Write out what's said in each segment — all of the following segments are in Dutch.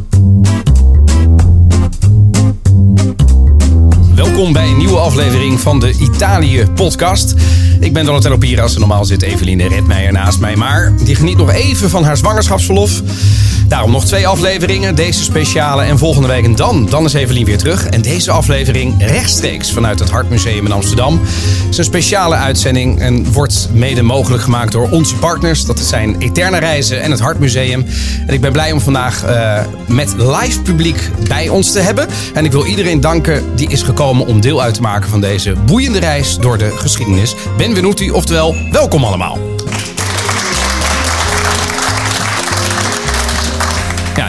thank you. Aflevering van de Italië-podcast. Ik ben Donatello Piras en normaal zit Eveline Redmeijer naast mij. Maar die geniet nog even van haar zwangerschapsverlof. Daarom nog twee afleveringen, deze speciale en volgende week en dan. Dan is Evelien weer terug. En deze aflevering rechtstreeks vanuit het Hartmuseum in Amsterdam. Het is een speciale uitzending en wordt mede mogelijk gemaakt door onze partners. Dat zijn Eterne Reizen en het Hartmuseum. En ik ben blij om vandaag uh, met live publiek bij ons te hebben. En ik wil iedereen danken die is gekomen om deel uit te maken van deze boeiende reis door de geschiedenis. Benvenuti, oftewel welkom allemaal.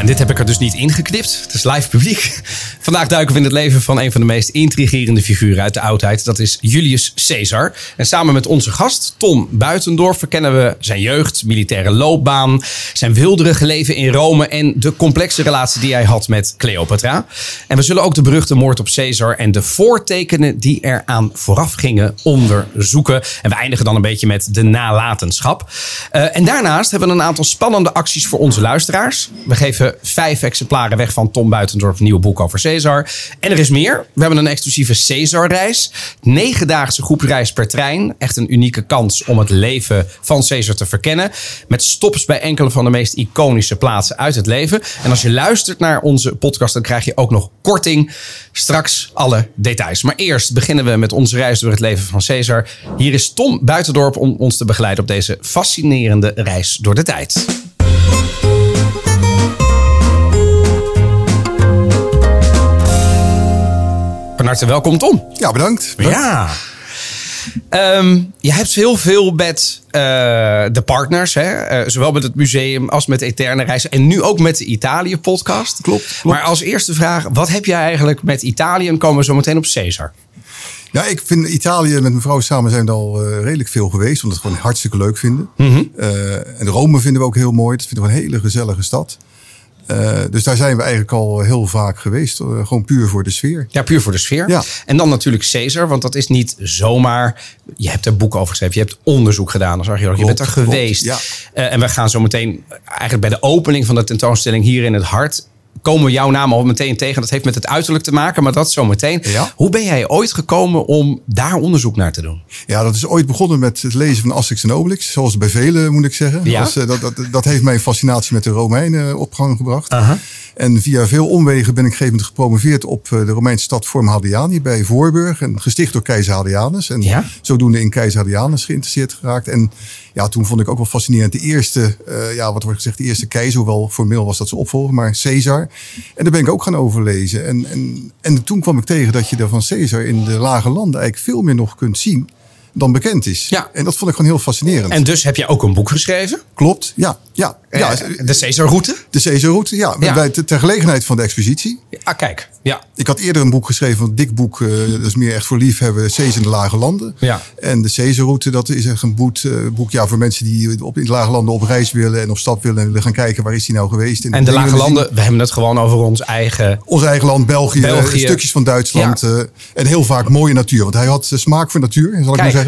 Dit heb ik er dus niet ingeknipt. Het is live publiek. Vandaag duiken we in het leven van een van de meest intrigerende figuren uit de oudheid. Dat is Julius Caesar. En samen met onze gast Tom Buitendorf verkennen we zijn jeugd, militaire loopbaan, zijn wilderige leven in Rome en de complexe relatie die hij had met Cleopatra. En we zullen ook de beruchte moord op Caesar en de voortekenen die eraan vooraf gingen onderzoeken. En we eindigen dan een beetje met de nalatenschap. Uh, en daarnaast hebben we een aantal spannende acties voor onze luisteraars. We geven vijf exemplaren weg van Tom Buitendorf, nieuwe boek over Caesar. En er is meer. We hebben een exclusieve Caesar-reis. Negendaagse groepsreis per trein. Echt een unieke kans om het leven van Caesar te verkennen. Met stops bij enkele van de meest iconische plaatsen uit het leven. En als je luistert naar onze podcast, dan krijg je ook nog korting. Straks alle details. Maar eerst beginnen we met onze reis door het leven van Caesar. Hier is Tom Buitendorp om ons te begeleiden op deze fascinerende reis door de tijd. Harte welkom, Tom. Ja, bedankt. Ja. Um, je hebt heel veel met uh, de partners, hè? Uh, zowel met het museum als met Eterne Reizen. En nu ook met de Italië-podcast. Klopt, klopt, Maar als eerste vraag, wat heb jij eigenlijk met Italië? En komen we zo meteen op Caesar. Ja, ik vind Italië met mijn vrouw samen zijn we al uh, redelijk veel geweest. Omdat we het gewoon hartstikke leuk vinden. Mm -hmm. en Rome vinden we ook heel mooi. Dat vinden we een hele gezellige stad. Uh, dus daar zijn we eigenlijk al heel vaak geweest. Uh, gewoon puur voor de sfeer. Ja, puur voor de sfeer. Ja. En dan natuurlijk Caesar, want dat is niet zomaar. Je hebt er boek over geschreven, je hebt onderzoek gedaan als archeoloog. Je bent er geweest. Ja. uh, en we gaan zo meteen eigenlijk bij de opening van de tentoonstelling hier in het hart komen we jouw naam al meteen tegen. Dat heeft met het uiterlijk te maken, maar dat zo meteen. Ja. Hoe ben jij ooit gekomen om daar onderzoek naar te doen? Ja, dat is ooit begonnen met het lezen van Asterix en Obelix. Zoals bij velen, moet ik zeggen. Ja. Dat, was, dat, dat, dat, heeft mijn fascinatie met de Romeinen op gang gebracht. Uh -huh. En via veel omwegen ben ik gegeven moment gepromoveerd op de Romeinse stad Form Hadriani bij Voorburg. En gesticht door keizer Hadrianus. En ja? zodoende in keizer Hadrianus geïnteresseerd geraakt. En ja, toen vond ik ook wel fascinerend de eerste, uh, ja, wat wordt gezegd, de eerste keizer. Hoewel formeel was dat zijn opvolger, maar Caesar. En daar ben ik ook gaan overlezen. En, en, en toen kwam ik tegen dat je er van Caesar in de lage landen eigenlijk veel meer nog kunt zien dan bekend is. Ja. En dat vond ik gewoon heel fascinerend. En dus heb je ook een boek geschreven? Klopt, ja. ja, ja. Uh, de Caesarroute? De Caesarroute, ja. Ja. Bij, ter gelegenheid van de expositie. Ah, kijk. Ja. Ik had eerder een boek geschreven, een dik boek. Uh, dat is meer echt voor liefhebben. Caesar in de lage landen. Ja. En de Caesarroute, dat is echt een boek, uh, boek ja, voor mensen die op, in de lage landen op reis willen. En op stap willen. En willen gaan kijken, waar is hij nou geweest. En de lage landen, we hebben het gewoon over ons eigen... Ons eigen land, België. België. Stukjes van Duitsland. Ja. Uh, en heel vaak mooie natuur. Want hij had smaak voor natuur, zal ik maar zeggen.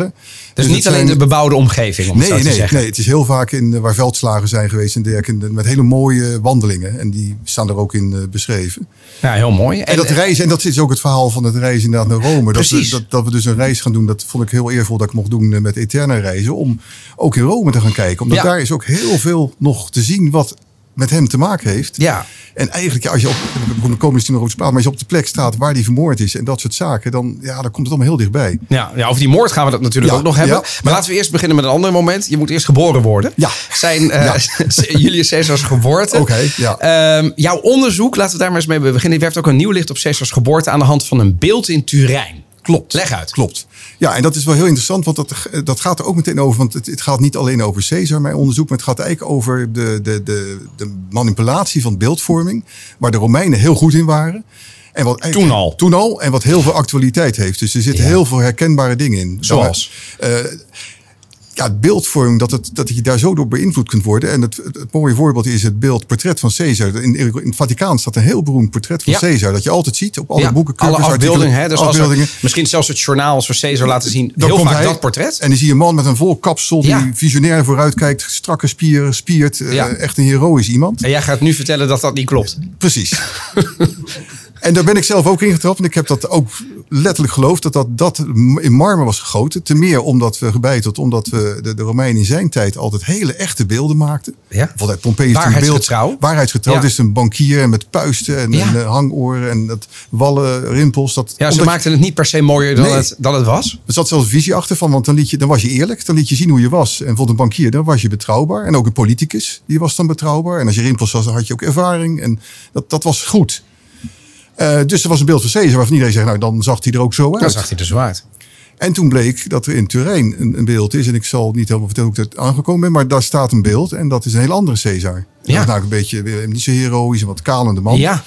Dus, niet alleen de bebouwde omgeving, om nee, nee, te zeggen. Nee, het is heel vaak in, waar veldslagen zijn geweest en dergelijke. Met hele mooie wandelingen. En die staan er ook in uh, beschreven. Ja, heel mooi. En, en dat reizen, en dat is ook het verhaal van het reizen inderdaad naar Rome. Dat we, dat, dat we dus een reis gaan doen, dat vond ik heel eervol dat ik mocht doen met Eterna reizen. Om ook in Rome te gaan kijken. Omdat Ja. daar is ook heel veel nog te zien wat met hem te maken heeft. Ja. En eigenlijk, ja, als je op, we komen misschien nog praten, maar als je op de plek staat waar die vermoord is en dat soort zaken, dan, ja, dan komt het allemaal heel dichtbij. Ja, ja, over die moord gaan we dat natuurlijk Ja, ook nog hebben. ja, maar laten we eerst beginnen met een ander moment. Je moet eerst geboren worden. Ja. Zijn uh, Julius Caesars geboorte. Oké, ja. Um, jouw onderzoek, laten we daar maar eens mee beginnen. Je werpt ook een nieuw licht op Caesars geboorte aan de hand van een beeld in Turijn. Klopt. Leg uit. Klopt. Ja, en dat is wel heel interessant, want dat, dat gaat er ook meteen over. Want het, het gaat niet alleen over Caesar, mijn onderzoek, maar het gaat eigenlijk over de, de, de, de manipulatie van beeldvorming, waar de Romeinen heel goed in waren. En wat Toen al. Toen al. En wat heel veel actualiteit heeft. Dus er zitten Ja. heel veel herkenbare dingen in. Zoals? Uh, ja, beeldvorming, dat, het, dat je daar zo door beïnvloed kunt worden. En het, het, mooie voorbeeld is het beeld portret van Caesar. In, in het Vaticaan staat een heel beroemd portret van Ja. Caesar. Dat je altijd ziet op alle Ja, boeken. alle afbeeldingen. Hè? Dus als er, misschien zelfs het journaal als we Caesar laten zien. Dan heel komt vaak hij, dat portret. En dan zie je een man met een vol kapsel Ja. die visionair vooruitkijkt. Strakke spieren, spiert. eh, echt een heroïsch iemand. En jij gaat nu vertellen dat dat niet klopt. Precies. En daar ben ik zelf ook ingetrapt. En ik heb dat ook letterlijk geloofd dat dat, dat in marmer was gegoten. Ten meer omdat we gebeiteld, omdat we de, de Romeinen in zijn tijd altijd hele echte beelden maakten. Ja. Bijvoorbeeld Pompeius een Waarheidsgetrouw. beeld. Waarheidsgetrouw. Ja. Het is een bankier met puisten en, Ja. en eh, hangoren en dat wallen, rimpels. Dat, Ja, ze maakten het niet per se mooier dan, Nee. het, dan het was. er zat zelfs visie achter van, want dan, liet je, dan was je eerlijk. Dan liet je zien hoe je was. En bijvoorbeeld een bankier, dan was je betrouwbaar. En ook een politicus, die was dan betrouwbaar. En als je rimpels was, dan had je ook ervaring. En dat, dat was goed. Eh, dus er was een beeld van Caesar waarvan iedereen zegt, nou dan zag hij er ook zo uit. Dan zag hij er zo uit. En toen bleek dat er in Turijn een, een beeld is. En ik zal niet helemaal vertellen hoe ik dat aangekomen ben. Maar daar staat een beeld. En dat is een heel andere Caesar. En Dat is namelijk een beetje weer niet zo heroïs. Een wat kalende man. Ja,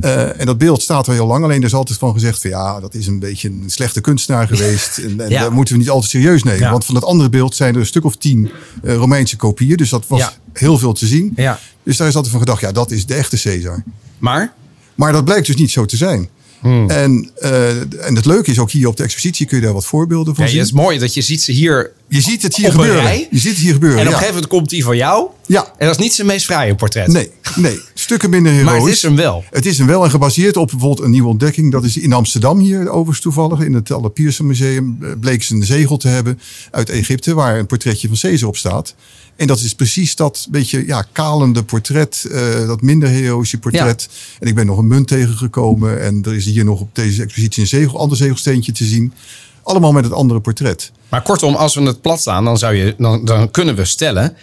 Eh, en dat beeld staat er heel lang. Alleen er is altijd van gezegd van ja, dat is een beetje een slechte kunstenaar geweest. En, en Ja. dat moeten we niet altijd serieus nemen. Ja. Want van dat andere beeld zijn er een stuk of tien eh, Romeinse kopieën. Dus dat was Ja. heel veel te zien. ja. Dus daar is altijd van gedacht, ja, dat is de echte Caesar. Maar? Maar dat blijkt dus niet zo te zijn. Hmm. En, eh, en het leuke is ook hier op de expositie kun je daar wat voorbeelden van Ja, zien. het is mooi dat je ziet ze hier. Je ziet het hier gebeuren. rij? Je ziet het hier gebeuren. En op een gegeven moment komt die van jou. Ja. En dat is niet zijn meest fraaie portret. Nee, nee, stukken minder heroïs. Maar het is hem wel. Het is hem wel en gebaseerd op bijvoorbeeld een nieuwe ontdekking. Dat is in Amsterdam hier overigens toevallig. In het Alle Museum eh, bleek ze een zegel te hebben uit Egypte. Waar een portretje van Caesar op staat. En dat is precies dat beetje ja, kalende portret. eh, dat minder heroïsche portret. En ik ben nog een munt tegengekomen. En er is hier nog op deze expositie een zegel, ander zegelsteentje te zien. Allemaal met het andere portret. Maar kortom, als we het plat staan, dan, zou je, dan, dan kunnen we stellen.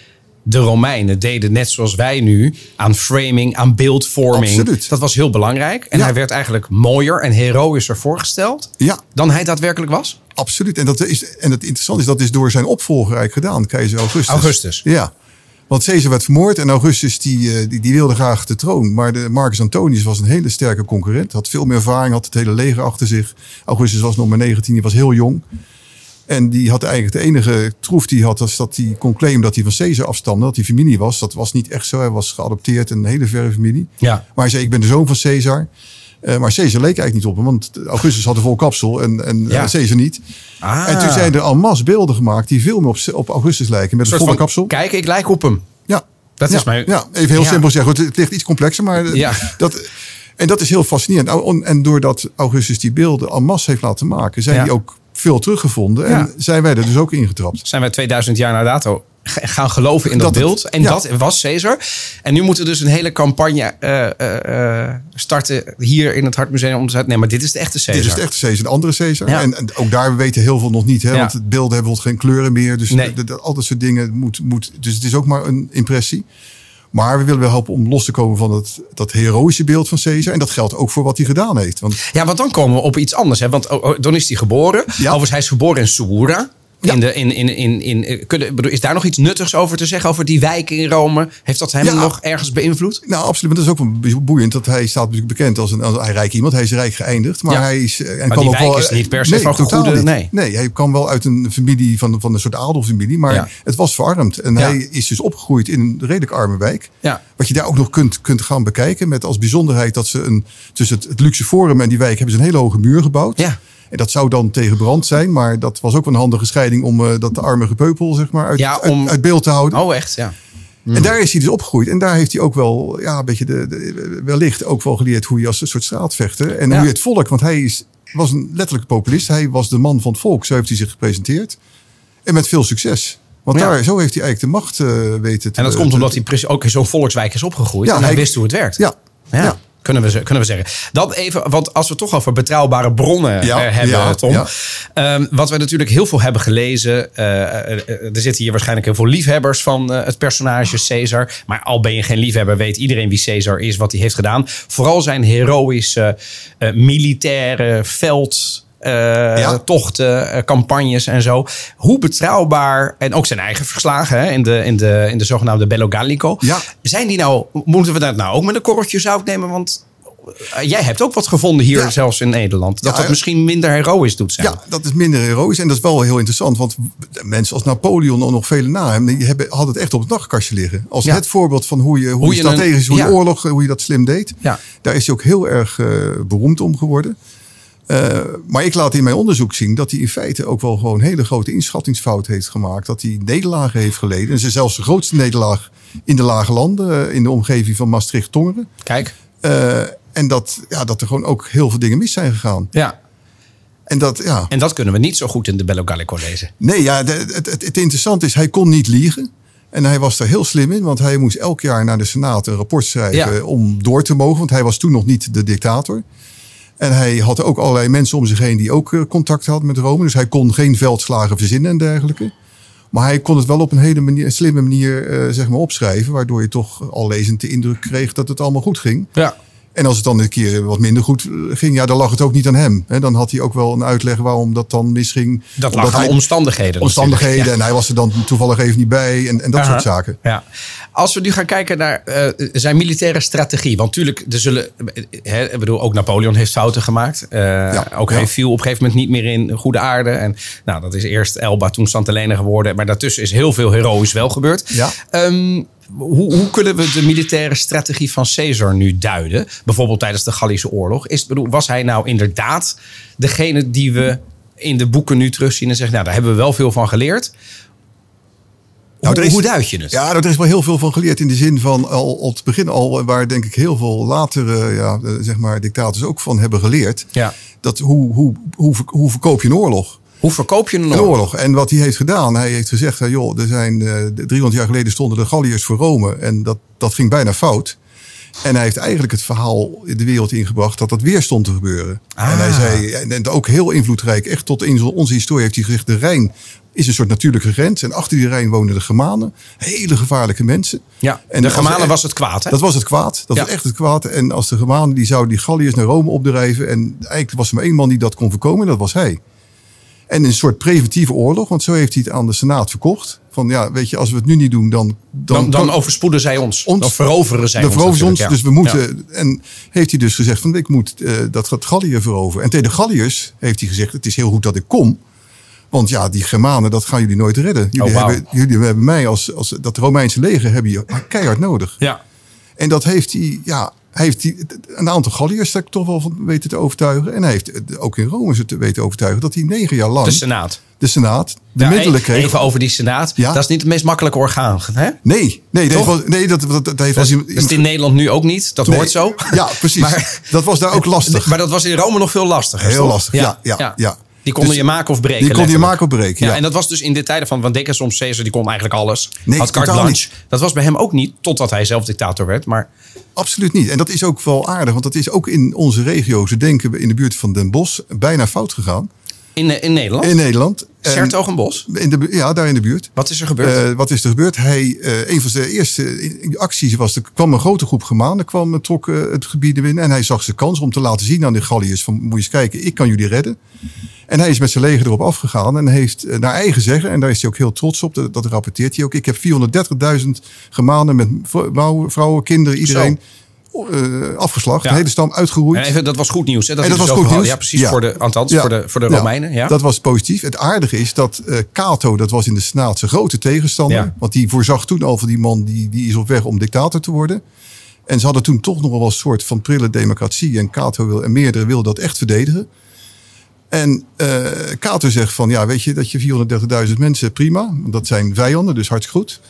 De Romeinen deden net zoals wij nu aan framing, aan beeldvorming. Absoluut. Dat was heel belangrijk. En Ja. hij werd eigenlijk mooier en heroïscher voorgesteld Ja, dan hij daadwerkelijk was. Absoluut. En, dat is, en het interessante is dat is door zijn opvolger eigenlijk gedaan, keizer Augustus. Augustus. Ja. Want Caesar werd vermoord en Augustus die, eh, die, die wilde graag de troon. Maar de Marcus Antonius was een hele sterke concurrent. Had veel meer ervaring, had het hele leger achter zich. Augustus was nog maar 19, die was heel jong. En die had eigenlijk de enige troef die had, was dat hij kon claimen dat hij van Caesar afstamde. Dat hij familie was. Dat was niet echt zo. Hij was geadopteerd in een hele verre familie. Ja. Maar hij zei, ik ben de zoon van Caesar. Eh, maar Caesar leek eigenlijk niet op hem, want Augustus had een vol kapsel en, en Ja. Caesar niet. Ah. En toen zijn er al mas beelden gemaakt die veel meer op, op Augustus lijken. Met een soort volle kapsel. Kijk, ik lijk op hem. Ja. Dat ja. is mijn- Ja, even heel Ja. simpel zeggen. Het, het ligt iets complexer, maar eh, Ja. dat, en dat is heel fascinerend. Nou, En doordat Augustus die beelden en masse heeft laten maken, zijn die ook veel teruggevonden. Ja. En zijn wij er dus ook ingetrapt. Zijn wij 2000 jaar na dato gaan geloven in dat, Dat het- beeld. En ja. dat was Caesar. En nu moeten we dus een hele campagne eh, eh, eh, starten hier in het Hartmuseum. Om te zeggen, nee, maar dit is de echte Caesar. Dit is de echte Caesar, een andere Caesar. Ja. En, en ook daar weten heel veel nog niet. Hè, Ja. Want het beelden hebben bijvoorbeeld geen kleuren meer. Dus Nee. de- de- al dat soort dingen moet, moet... Dus het is ook maar een impressie. Maar we willen wel helpen om los te komen van het, dat heroïsche beeld van Caesar. En dat geldt ook voor wat hij gedaan heeft. Want Ja, want dan komen we op iets anders. Hè? Want oh, oh, dan is hij geboren. Ja. Overigens, hij is geboren in Suura. Ja. In de, in, in, in, in, eh, kunnen, bedoel, is daar nog iets nuttigs over te zeggen? Over die wijk in Rome? Heeft dat hem Ja. nog ergens beïnvloed? Nou, absoluut. Maar dat is ook boeiend. Dat hij staat natuurlijk bekend als een, als een rijk iemand. Hij is rijk geëindigd. Maar Ja. hij is. eh, En Maar kwam die ook wel, is niet per se van totaal goede- nee. nee, hij kwam wel uit een familie van, van een soort adelfamilie. Maar het was verarmd. En hij is dus opgegroeid in een redelijk arme wijk. Ja. Wat je daar ook nog kunt, kunt gaan bekijken. Met als bijzonderheid dat ze een, tussen het, het luxe forum en die wijk hebben ze een hele hoge muur gebouwd. Ja. En dat zou dan tegen brand zijn. Maar dat was ook een handige scheiding om eh, dat de arme gepeupel zeg maar, uit, Ja, uit- om- uit beeld te houden. Oh, echt? Ja. En daar is hij dus opgegroeid. En daar heeft hij ook wel, ja, een beetje de, de- wellicht ook wel geleerd hoe je als een soort straatvechter. En Ja. hoe je het volk, want hij is, was een letterlijke populist. Hij was de man van het volk, zo heeft hij zich gepresenteerd. En met veel succes. Want Ja. daar, zo heeft hij eigenlijk de macht eh, weten te En dat komt omdat hij precies ook in zo'n volkswijk is opgegroeid. Ja, en hij hij- wist hoe het werkt. Ja, Ja, ja. Kunnen, we, kunnen we zeggen. Dat even, want als we het toch over betrouwbare bronnen Ja, eh, hebben, ja, Tom. ja. Ehm, wat we natuurlijk heel veel hebben gelezen. eh, eh, er zitten hier waarschijnlijk heel veel liefhebbers van het personage Caesar. Maar al ben je geen liefhebber, weet iedereen wie Caesar is, wat hij heeft gedaan. Vooral zijn heroïsche militaire veld. Eh, Ja. tochten, eh, campagnes en zo. Hoe betrouwbaar, en ook zijn eigen verslagen hè, in, de, in, de, in de zogenaamde Bello Gallico. Ja. Zijn die nou, moeten we dat nou ook met een korreltje zout nemen? Want eh, jij hebt ook wat gevonden hier Ja. zelfs in Nederland. Dat Ja, dat misschien minder heroïs doet zijn. Ja, dat is minder heroïs. En dat is wel heel interessant. Want mensen als Napoleon en nog vele na hem... die hebben, hadden het echt op het nachtkastje liggen. Als Ja. het voorbeeld van hoe je, hoe Hoe je een- strategisch... hoe je oorlog, hoe je dat slim deed. Ja. Daar is hij ook heel erg beroemd om geworden. Eh, maar ik laat in mijn onderzoek zien dat hij in feite ook wel gewoon hele grote inschattingsfout heeft gemaakt. Dat hij nederlagen heeft geleden. En is zelfs de grootste nederlaag in de lage landen, eh, in de omgeving van Maastricht-Tongeren. Kijk, Eh, En dat, ja, dat er gewoon ook heel veel dingen mis zijn gegaan. Ja. En dat, ja. En dat kunnen we niet zo goed in de Bello Gallico lezen. Nee, ja, het, het, het interessante is, hij kon niet liegen. En hij was er heel slim in, want hij moest elk jaar naar de Senaat een rapport schrijven Ja. om door te mogen. Want hij was toen nog niet de dictator. En hij had ook allerlei mensen om zich heen die ook eh, contact hadden met Rome. Dus hij kon geen veldslagen verzinnen en dergelijke. Maar hij kon het wel op een hele manier, slimme manier eh, zeg maar opschrijven. Waardoor je toch al lezend de indruk kreeg dat het allemaal goed ging. Ja. En als het dan een keer wat minder goed eh, ging, ja, dan lag het ook niet aan hem. Hè, dan had hij ook wel een uitleg waarom dat dan misging. Dat lag aan hij- omstandigheden. omstandigheden. En hij was er dan toevallig even niet bij. En, en dat Aha. soort zaken. Ja. Als we nu gaan kijken naar eh, zijn militaire strategie. Want natuurlijk, er zullen. Hè, ik bedoel, ook Napoleon heeft fouten gemaakt. Eh, ook ja. hij viel op een gegeven moment niet meer in goede aarde. En nou, dat is eerst Elba, toen Santa Helena geworden. Maar daartussen is heel veel heroïs wel gebeurd. Ja. Ehm, hoe, hoe kunnen we de militaire strategie van Caesar nu duiden? Bijvoorbeeld tijdens de Gallische oorlog. Is, bedoel, was hij nou inderdaad degene die we in de boeken nu terugzien en zeggen, nou, daar hebben we wel veel van geleerd. Nou, hoe, is- hoe duid je het? Ja, er is wel heel veel van geleerd in de zin van al op het begin al, waar denk ik heel veel latere ja, eh, zeg maar, dictators ook van hebben geleerd. Ja. Dat hoe, hoe, hoe, hoe verkoop je een oorlog? Hoe verkoop je een Een oorlog? En wat hij heeft gedaan, hij heeft gezegd, joh, er zijn eh, 300 jaar geleden stonden de Galliërs voor Rome. En dat, dat ging bijna fout. En hij heeft eigenlijk het verhaal de wereld ingebracht dat dat weer stond te gebeuren. Ah. En hij zei, en, ook heel invloedrijk, echt tot in onze historie heeft hij gezegd, de Rijn is een soort natuurlijke grens. En achter die Rijn wonen de Germanen. Hele gevaarlijke mensen. Ja, En de Germanen was het kwaad, hè? Dat was het kwaad. Dat Ja. was echt het kwaad. En als de Germanen, die zouden die Galliërs naar Rome opdrijven. En eigenlijk was er maar één man die dat kon voorkomen. En dat was hij. En een soort preventieve oorlog. Want zo heeft hij het aan de Senaat verkocht. Van ja, weet je, als we het nu niet doen, dan... dan, dan overspoeden zij ons. Ons- dan veroveren zij dan ons. veroveren ze ons. natuurlijk, Dus ja. we moeten... En heeft hij dus gezegd van ik moet eh, dat gaat Gallië veroveren. En tegen de Galliërs heeft hij gezegd het is heel goed dat ik kom. Want ja, die Germanen, dat gaan jullie nooit redden. Jullie, Oh, hebben, jullie hebben mij als, als... Dat Romeinse leger hebben je keihard nodig. Ja. En dat heeft hij, ja, heeft hij een aantal Galliërs daar toch wel van weten te overtuigen. En hij heeft eh, ook in Rome ze te weten overtuigen dat hij negen jaar lang De de, Senaat. Senaat de Ja, middelen kreeg. Even over die Senaat. Ja. Dat is niet het meest makkelijke orgaan. Hè? Nee, nee, dat Toch? was, nee, dat, dat, dat heeft Dat, dat is in Nederland nu ook niet. Dat nee. hoort zo. Ja, precies. Maar- dat was daar ook lastig. Maar dat was in Rome nog veel lastiger. Heel toch? lastig, ja, ja, ja. Die konden Dus je maken of breken. die kon je maken of breken, Ja, ja. En dat was dus in de tijden van. Want denk soms Caesar, die kon eigenlijk alles. Nee, had carte blanche. Dat was bij hem ook niet. Totdat hij zelf dictator werd. Maar Absoluut niet. En dat is ook wel aardig, want dat is ook in onze regio, ze denken we in de buurt van Den Bosch, bijna fout gegaan. in, eh, in Nederland. In Nederland. En- Sertogenbos. in de, ja, daar in de buurt. Wat is er gebeurd? Eh, wat is er gebeurd? Hij, eh, een van zijn eerste acties was, er kwam een grote groep Germanen, kwam, trok eh, het gebied binnen. En hij zag zijn kans om te laten zien aan de Galliërs van, moet je eens kijken, ik kan jullie redden. En hij is met zijn leger erop afgegaan en heeft eh, naar eigen zeggen, en daar is hij ook heel trots op, dat, dat rapporteert hij ook. Ik heb 430.000 Germanen met vrouwen, vrouwen kinderen, iedereen eh, afgeslacht. Ja. De hele stam uitgeroeid. En even, dat was goed nieuws. Hè? Dat En dat was zoveel goed nieuws. Ja, precies. Ja. Voor de, althans, Ja. voor de, voor de Ja, Romeinen. Ja. Dat was positief. Het aardige is dat eh Cato, dat was in de Senaat zijn grote tegenstander. Ja. Want die voorzag toen al van die man, die, die is op weg om dictator te worden. En ze hadden toen toch nog wel een soort van prille democratie. En Cato wil, en meerdere wilden dat echt verdedigen. En eh Cato zegt van, ja, weet je, dat je 430.000 mensen, prima. Want Dat zijn vijanden, dus hartstikke goed.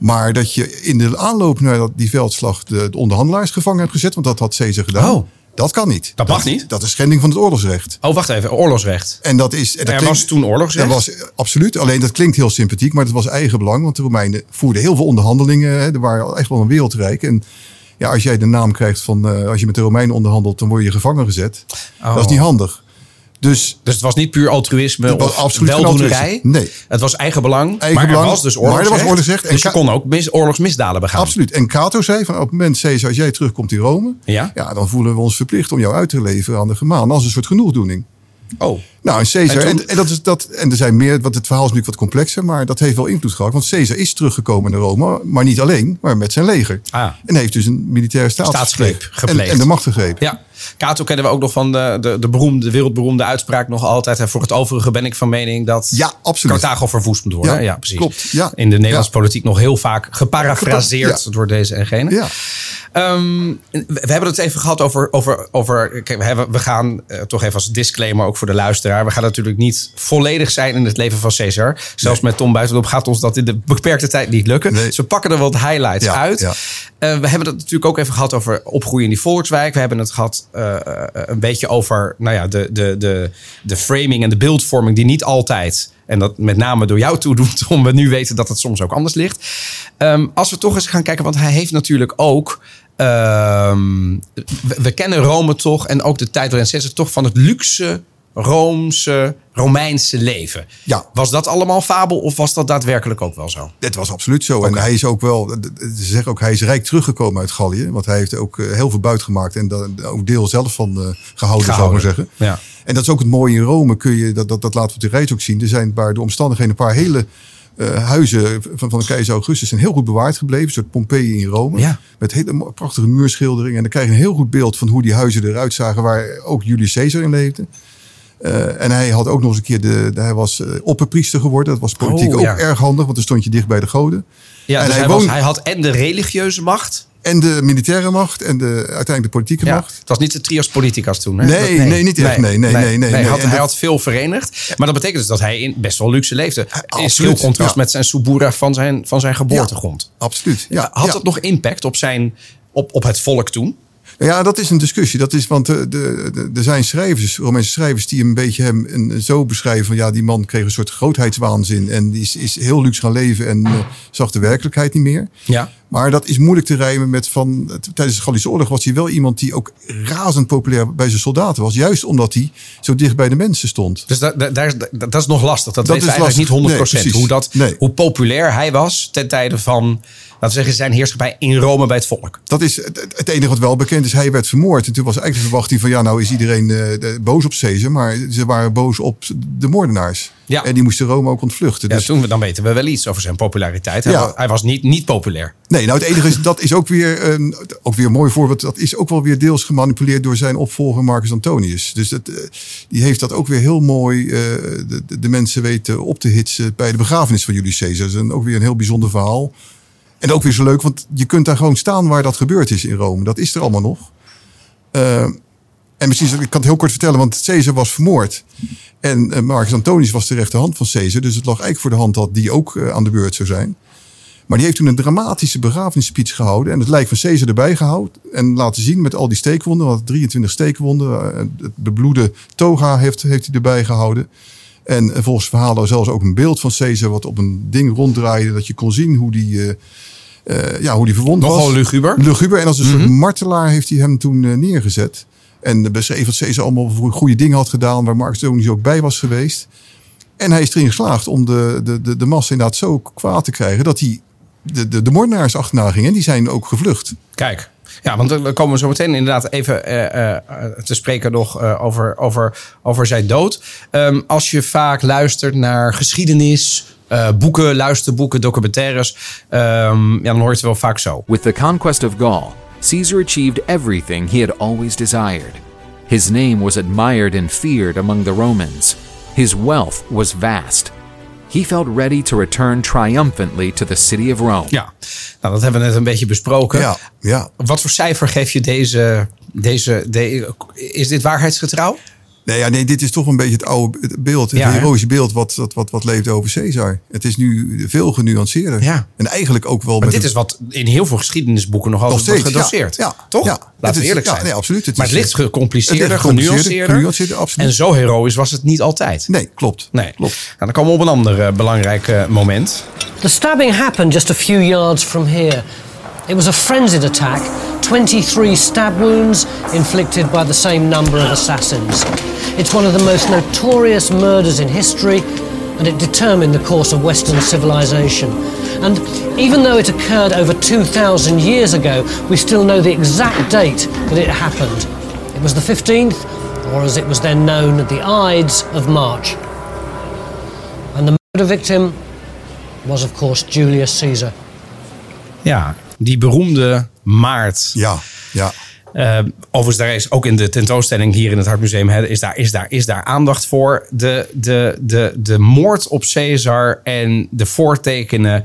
Maar dat je in de aanloop naar die veldslag de, de onderhandelaars gevangen hebt gezet. Want dat had Caesar gedaan. Oh. Dat kan niet. Dat mag niet? Dat is schending van het oorlogsrecht. Oh, wacht even. Oorlogsrecht. En dat is. En dat Er klinkt- was toen oorlogsrecht? Dat was absoluut. Alleen dat klinkt heel sympathiek, maar dat was eigen belang. Want de Romeinen voerden heel veel onderhandelingen. Hè. Er waren echt wel een wereldrijk. En ja, als jij de naam krijgt van. eh, als je met de Romeinen onderhandelt, dan word je gevangen gezet. Oh. Dat is niet handig. Dus Dus het was niet puur altruïsme Het was of absoluut geen weldoenerij. altruïsme. Nee. Het was eigen belang. Eigen maar belang, er was dus maar er was oorlogsrecht. oorlogsrecht. En Dus je kon ook mis, oorlogsmisdaden begaan. absoluut. En Cato zei van op het moment, Caesar, als jij terugkomt in Rome. Ja? dan voelen we ons verplicht om jou uit te leveren aan de Germanen. Als een soort genoegdoening. Oh. Nou, en Caesar, En en, toen- en, dat is dat, en er zijn meer, want het verhaal is natuurlijk wat complexer, maar dat heeft wel invloed gehad. Want Caesar is teruggekomen naar Rome, maar niet alleen, maar met zijn leger. Ah. En heeft dus een militaire staats Staatsgreep en, gepleegd. en de macht gegrepen. Ja. Cato kennen we ook nog van de, de, de, beroemde, de wereldberoemde uitspraak nog altijd. hè, Voor het overige ben ik van mening dat Ja, absoluut. Carthago verwoest moet worden. Ja, precies. klopt. Ja. In de Nederlandse Ja. politiek nog heel vaak geparafraseerd door deze en gene. Ja. Ehm, we hebben het even gehad over. over, over kijk, we, hebben, we gaan eh, toch even als disclaimer ook voor de luisteraar. Luisteraar. We gaan natuurlijk niet volledig zijn in het leven van Caesar. Zelfs met Tom Buitenop gaat ons dat in de beperkte tijd niet lukken. Nee. Dus we pakken er wat highlights Ja, uit. ja. Eh, we hebben het natuurlijk ook even gehad over opgroeien in die volkswijk. We hebben het gehad eh, eh, een beetje over nou ja, de, de, de, de framing en de beeldvorming die niet altijd... en dat met name door jou toe doet, om we nu weten dat het soms ook anders ligt. Ehm, als we toch eens gaan kijken, want hij heeft natuurlijk ook... ehm, we, we kennen Rome toch en ook de tijd waarin Caesar toch van het luxe... Roomse, Romeinse leven. Ja. Was dat allemaal fabel of was dat daadwerkelijk ook wel zo? Het was absoluut zo. En hij is ook wel, ze zeggen ook, hij is rijk teruggekomen uit Gallië. Want hij heeft ook eh, heel veel buit gemaakt en daar ook deel zelf van eh, gehouden, zou ik maar zeggen. Ja. En dat is ook het mooie in Rome, kun je, dat, dat, dat laten we op de reis ook zien. Er zijn bij de omstandigheden een paar hele eh, huizen van, van de keizer Augustus zijn heel goed bewaard gebleven. Een soort Pompeii in Rome. Ja. Met hele prachtige muurschilderingen. En dan krijg je een heel goed beeld van hoe die huizen eruit zagen waar ook Julius Caesar in leefde. Eh, en hij had ook nog eens een keer de, de- hij was eh, opperpriester geworden. Dat was politiek Oh, ook ja. erg handig, want dan stond je dicht bij de goden. Ja, En dus hij was, hij had en de religieuze macht. En de militaire macht en de, uiteindelijk de politieke Ja, macht. het was niet de trias politicas toen. Hè? Nee, Dat- nee, niet echt. Nee, nee, nee, nee, hij, nee. had, hij dat- had veel verenigd. Maar dat betekent dus dat hij in best wel luxe leefde. In veel contrast ja. met zijn Subura van zijn, van zijn geboortegrond. Absoluut. Ja, had ja. dat nog impact op, zijn, op, op het volk toen? Ja, dat is een discussie. Dat is, want de- er zijn schrijvers, Romeinse schrijvers, die een beetje hem zo beschrijven van ja, die man kreeg een soort grootheidswaanzin en die is, is heel luxe gaan leven en eh, zag de werkelijkheid niet meer. Ja. Maar dat is moeilijk te rijmen met van. Tijdens de Gallische Oorlog was hij wel iemand die ook razend populair bij zijn soldaten was. Juist omdat hij zo dicht bij de mensen stond. Dus da, da- daar is, da- dat is nog lastig. Dat, Dat weten we is eigenlijk lastig. niet 100%. Nee, precies. hoe, dat, Nee. hoe populair hij was ten tijde van, laten we zeggen, zijn heerschappij in Rome bij het volk. Dat is het, enige wat wel bekend is. Hij werd vermoord. En toen was eigenlijk de verwachting van ja, nou is iedereen eh, boos op Caesar. Maar ze waren boos op de moordenaars. Ja. En die moesten Rome ook ontvluchten. Ja, dus toen, dan weten we wel iets over zijn populariteit. Hij, Ja. wa- hij was niet, niet populair. Nee, nou het enige is, dat is ook weer, een, ook weer een mooi voorbeeld. Dat is ook wel weer deels gemanipuleerd door zijn opvolger Marcus Antonius. Dus dat, eh, die heeft dat ook weer heel mooi eh, de, mensen weten op te hitsen bij de begrafenis van Julius Caesar. Dat is een, ook weer een heel bijzonder verhaal. En ook weer zo leuk, want je kunt daar gewoon staan waar dat gebeurd is in Rome. Dat is er allemaal nog. Eh, en misschien, ik kan het heel kort vertellen, want Caesar was vermoord. En eh, Marcus Antonius was de rechterhand van Caesar. Dus het lag eigenlijk voor de hand dat die ook eh, aan de beurt zou zijn. Maar die heeft toen een dramatische begrafenisspeech gehouden. En het lijk van Caesar erbij gehouden. En laten zien met al die steekwonden. Want 23 steekwonden. eh, Het bebloede toga heeft, heeft hij erbij gehouden. En volgens verhalen zelfs ook een beeld van Caesar. Wat op een ding ronddraaide. Dat je kon zien hoe die, ja, hoe die verwond was. Nogal luguber. Luguber. En als een soort martelaar heeft hij hem toen neergezet. En beschreef dat Caesar allemaal voor goede dingen had gedaan. Waar Marcus Antonius ook bij was geweest. En hij is erin geslaagd om de, de, de, de massa inderdaad zo kwaad te krijgen. Dat hij de, de, de moordenaars achterna ging. En die zijn ook gevlucht. Kijk. Ja, want dan komen we zo meteen inderdaad even eh, eh, te spreken nog eh, over, over, over zijn dood. Ehm, als je vaak luistert naar geschiedenis, eh, boeken, luisterboeken, documentaires, ehm, ja, dan hoor je het wel vaak zo. With the conquest of Gaul, Caesar achieved everything he had always desired. His name was admired and feared among the Romans. His wealth was vast. He felt ready to return triumphantly to the city of Rome. Ja, nou, dat hebben we net een beetje besproken. Ja, ja. Wat voor cijfer geef je deze, deze, de, is dit waarheidsgetrouw? Nee, ja, nee, dit is toch een beetje het oude beeld. Het Ja, heroïsche beeld wat, wat, wat, wat leeft over Caesar. Het is nu veel genuanceerder. Ja. En eigenlijk ook wel Maar met dit een- is wat in heel veel geschiedenisboeken nog altijd wordt steeds, gedoseerd. ja. Ja, Toch? ja. Laten Het we is- eerlijk ja, zijn. nee, absoluut. Het maar is, het ligt gecompliceerder, het ligt gecompliceerder, genuanceerder. genuanceerder, absoluut. En zo heroïs was het niet altijd. Nee, klopt. Nee. Klopt. Nou, dan komen we op een ander eh, belangrijk eh, moment. The stabbing happened just a few yards from here. It was a frenzied attack, 23 stab wounds inflicted by the same number of assassins. It's one of the most notorious murders in history, and it determined the course of Western civilization. And even though it occurred over 2,000 years ago, we still know the exact date that it happened. It was the 15th, or as it was then known, the Ides of March. And the murder victim was, of course, Julius Caesar. Ja, die beroemde maart. Ja, ja. Eh, overigens, daar is ook in de tentoonstelling hier in het Hartmuseum... hè, is, daar, is, daar, is daar aandacht voor. De, de, de, de moord op Caesar en de voortekenen...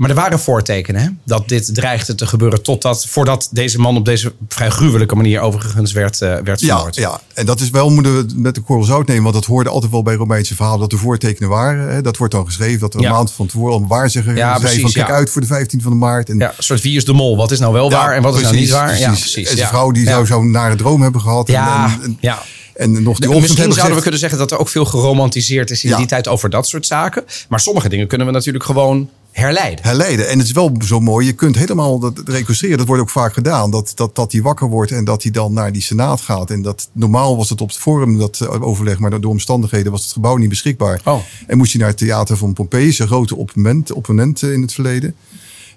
Maar er waren voortekenen hè? dat dit dreigde te gebeuren totdat, voordat deze man op deze vrij gruwelijke manier overigens werd, uh, werd ja, vermoord. ja, en dat is wel, moeten we met de korrel zout nemen, want dat hoorde altijd wel bij Romeinse verhalen, dat er voortekenen waren. Hè? Dat wordt dan geschreven, dat er een Ja. maand van tevoren een waarzegger Ja, zei precies, van kijk ja. uit voor de 15 van de maart. En, Ja, een soort wie is de mol? Wat is nou wel waar en wat is nou niet waar? Ja, precies. En zijn ja. vrouw die Ja. zou zo'n nare droom hebben gehad. en- Ja, en, en, ja. en nog die Misschien zouden we kunnen zeggen dat er ook veel geromantiseerd is in Ja. die tijd over dat soort zaken. Maar sommige dingen kunnen we natuurlijk gewoon herleiden. herleiden. En het is wel zo mooi, je kunt helemaal dat reconstrueren. Dat wordt ook vaak gedaan. Dat, dat, dat hij wakker wordt en dat hij dan naar die senaat gaat. En dat normaal was het op het forum dat eh, overleg, maar door omstandigheden was het gebouw niet beschikbaar. Oh. En moest hij naar het theater van Pompeius, een grote opponent, opponent eh, in het verleden.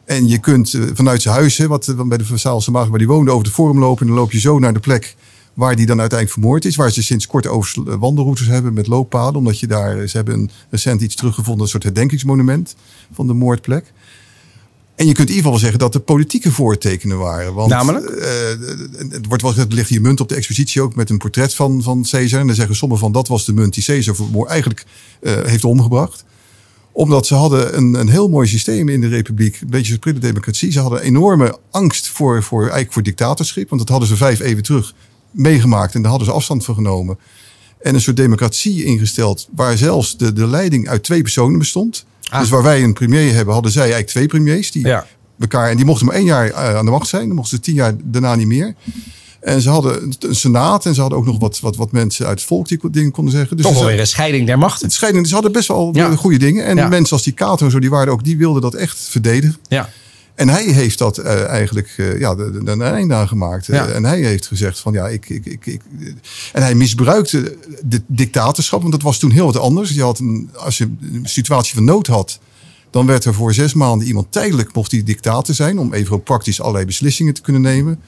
En je kunt eh, vanuit zijn huis, hè, wat bij de Versaalse Maag waar die woonde, over het forum lopen. En dan loop je zo naar de plek waar die dan uiteindelijk vermoord is. Waar ze sinds kort over eh, wandelroutes hebben met looppaden. Omdat je daar, eh, ze hebben een, recent iets teruggevonden, een soort herdenkingsmonument van de moordplek. En je kunt in ieder geval wel zeggen dat er politieke voortekenen waren. Want, Namelijk? eh, het wordt wel gezegd, er ligt hier munt op de expositie ook met een portret van, van Caesar. En dan zeggen sommigen van dat was de munt die Caesar eigenlijk eh, heeft omgebracht. Omdat ze hadden een, een heel mooi systeem in de republiek. Een beetje zoals democratie. Ze hadden enorme angst voor, voor, eigenlijk voor dictatorschap. Want dat hadden ze vijf even terug meegemaakt. En daar hadden ze afstand van genomen. En een soort democratie ingesteld. Waar zelfs de, de leiding uit twee personen bestond. Ah. Dus waar wij een premier hebben, hadden zij eigenlijk twee premiers. Die Ja. elkaar, en die mochten maar één jaar eh, aan de macht zijn. Dan mochten ze tien jaar daarna niet meer. En ze hadden een senaat. En ze hadden ook nog wat, wat, wat mensen uit het volk die dingen konden zeggen. Dus Toch wel weer een scheiding der machten. het scheiden, ze hadden best wel Ja. goede dingen. En Ja. mensen als die Cato en zo, die waren ook, die wilden dat echt verdedigen. Ja. En hij heeft dat eh, eigenlijk eh, ja, een einde aan gemaakt. Ja. Eh, en hij heeft gezegd van ja, ik, ik, ik, ik. En hij misbruikte de dictatorschap, want dat was toen heel wat anders. Je had een, als je een situatie van nood had, dan werd er voor zes maanden iemand tijdelijk mocht die dictator zijn. Om even praktisch allerlei beslissingen te kunnen nemen.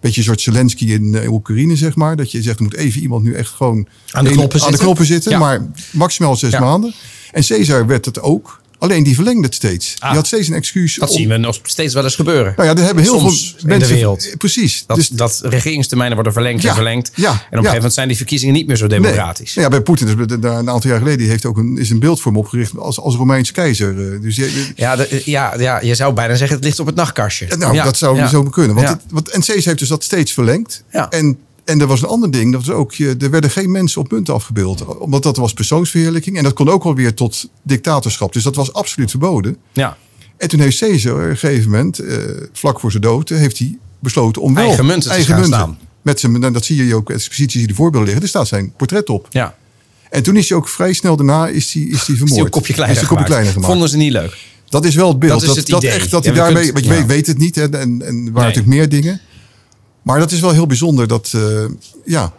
Beetje een soort Zelensky in Oekraïne, zeg maar. Dat je zegt, er moet even iemand nu echt gewoon Aan de knoppen aan de zitten. knoppen zitten. Ja. Maar maximaal zes Ja. maanden. En Caesar werd het ook. Alleen die verlengde het steeds. Ah. die had steeds een excuus. Dat om- zien we nog steeds wel eens gebeuren. nou ja, er hebben heel Soms veel in mensen. de wereld. Precies. Dat, dus, dat regeringstermijnen worden verlengd Ja, en verlengd. ja, en op een ja. gegeven moment zijn die verkiezingen niet meer zo democratisch. Nee. Ja, bij Poetin de- een aantal jaar geleden die heeft ook een, is een beeld voor hem opgericht als, als Romeins keizer. Eh, Dus Ja, de- ja, ja, je zou bijna zeggen het ligt op het nachtkastje. nou, Ja, dat zou ja. zo kunnen. Want Ja. het, want NC's heeft dus dat steeds verlengd. Ja. En, en er was een ander ding. Dat was ook, je- er werden geen mensen op munten afgebeeld. Omdat dat was persoonsverheerlijking. En dat kon ook wel weer tot dictatorschap. Dus dat was absoluut verboden. Ja. En toen heeft Caesar op een gegeven moment, eh, vlak voor zijn dood, heeft hij besloten om wel Eigen munten te gaan staan. Met zijn, nou, dat zie je ook, exposities die de voorbeelden liggen. Er staat zijn portret op. ja. En toen is hij ook vrij snel daarna is hij, is hij Is vermoord. een kopje kleiner, Is een kopje gemaakt. kleiner gemaakt. Vonden ze niet leuk. Dat is wel het beeld. Dat is het idee. echt, dat Ja, hij daarmee, kunt- want je ja. weet, weet het niet. Hè, en, en waren Nee. natuurlijk meer dingen. Maar dat is wel heel bijzonder. Dat, eh, ja.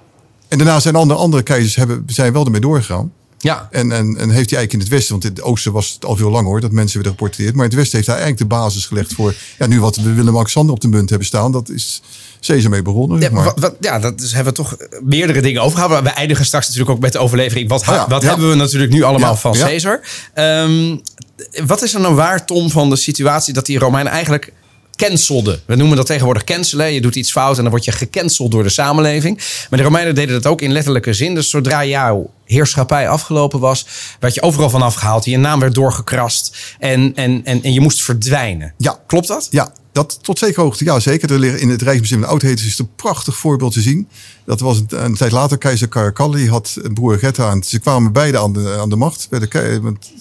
En daarna zijn andere, andere keizers hebben, zijn wel ermee doorgegaan. Ja. En, en, en heeft hij eigenlijk in het westen, want in het oosten was het al veel langer hoor, dat mensen werden geportretteerd. Maar in het westen heeft hij eigenlijk de basis gelegd voor, ja, nu wat we Willem-Alexander op de munt hebben staan, dat is Caesar mee begonnen. Ja, maar. wat, wat- ja, dat is, hebben we toch meerdere dingen overgehouden. We eindigen straks natuurlijk ook met de overlevering. Wat, ha- ja, wat ja. hebben we natuurlijk nu allemaal van. Caesar? Ehm, wat is er nou waar, Tom, van de situatie dat die Romeinen eigenlijk We noemen dat tegenwoordig cancelen. Je doet iets fout en dan word je gecanceld door de samenleving. Maar de Romeinen deden dat ook in letterlijke zin. Dus zodra jouw heerschappij afgelopen was, werd je overal vanaf gehaald. Je naam werd doorgekrast en, en, en, en je moest verdwijnen. Ja. Klopt dat? Ja, dat tot zekere hoogte. Ja, zeker. Er liggen in het Rijksmuseum in Oudheden is een prachtig voorbeeld te zien. Dat was een, een tijd later. Keizer Caracalli had een broer Getta. En ze kwamen beide aan de, aan de macht. Werden,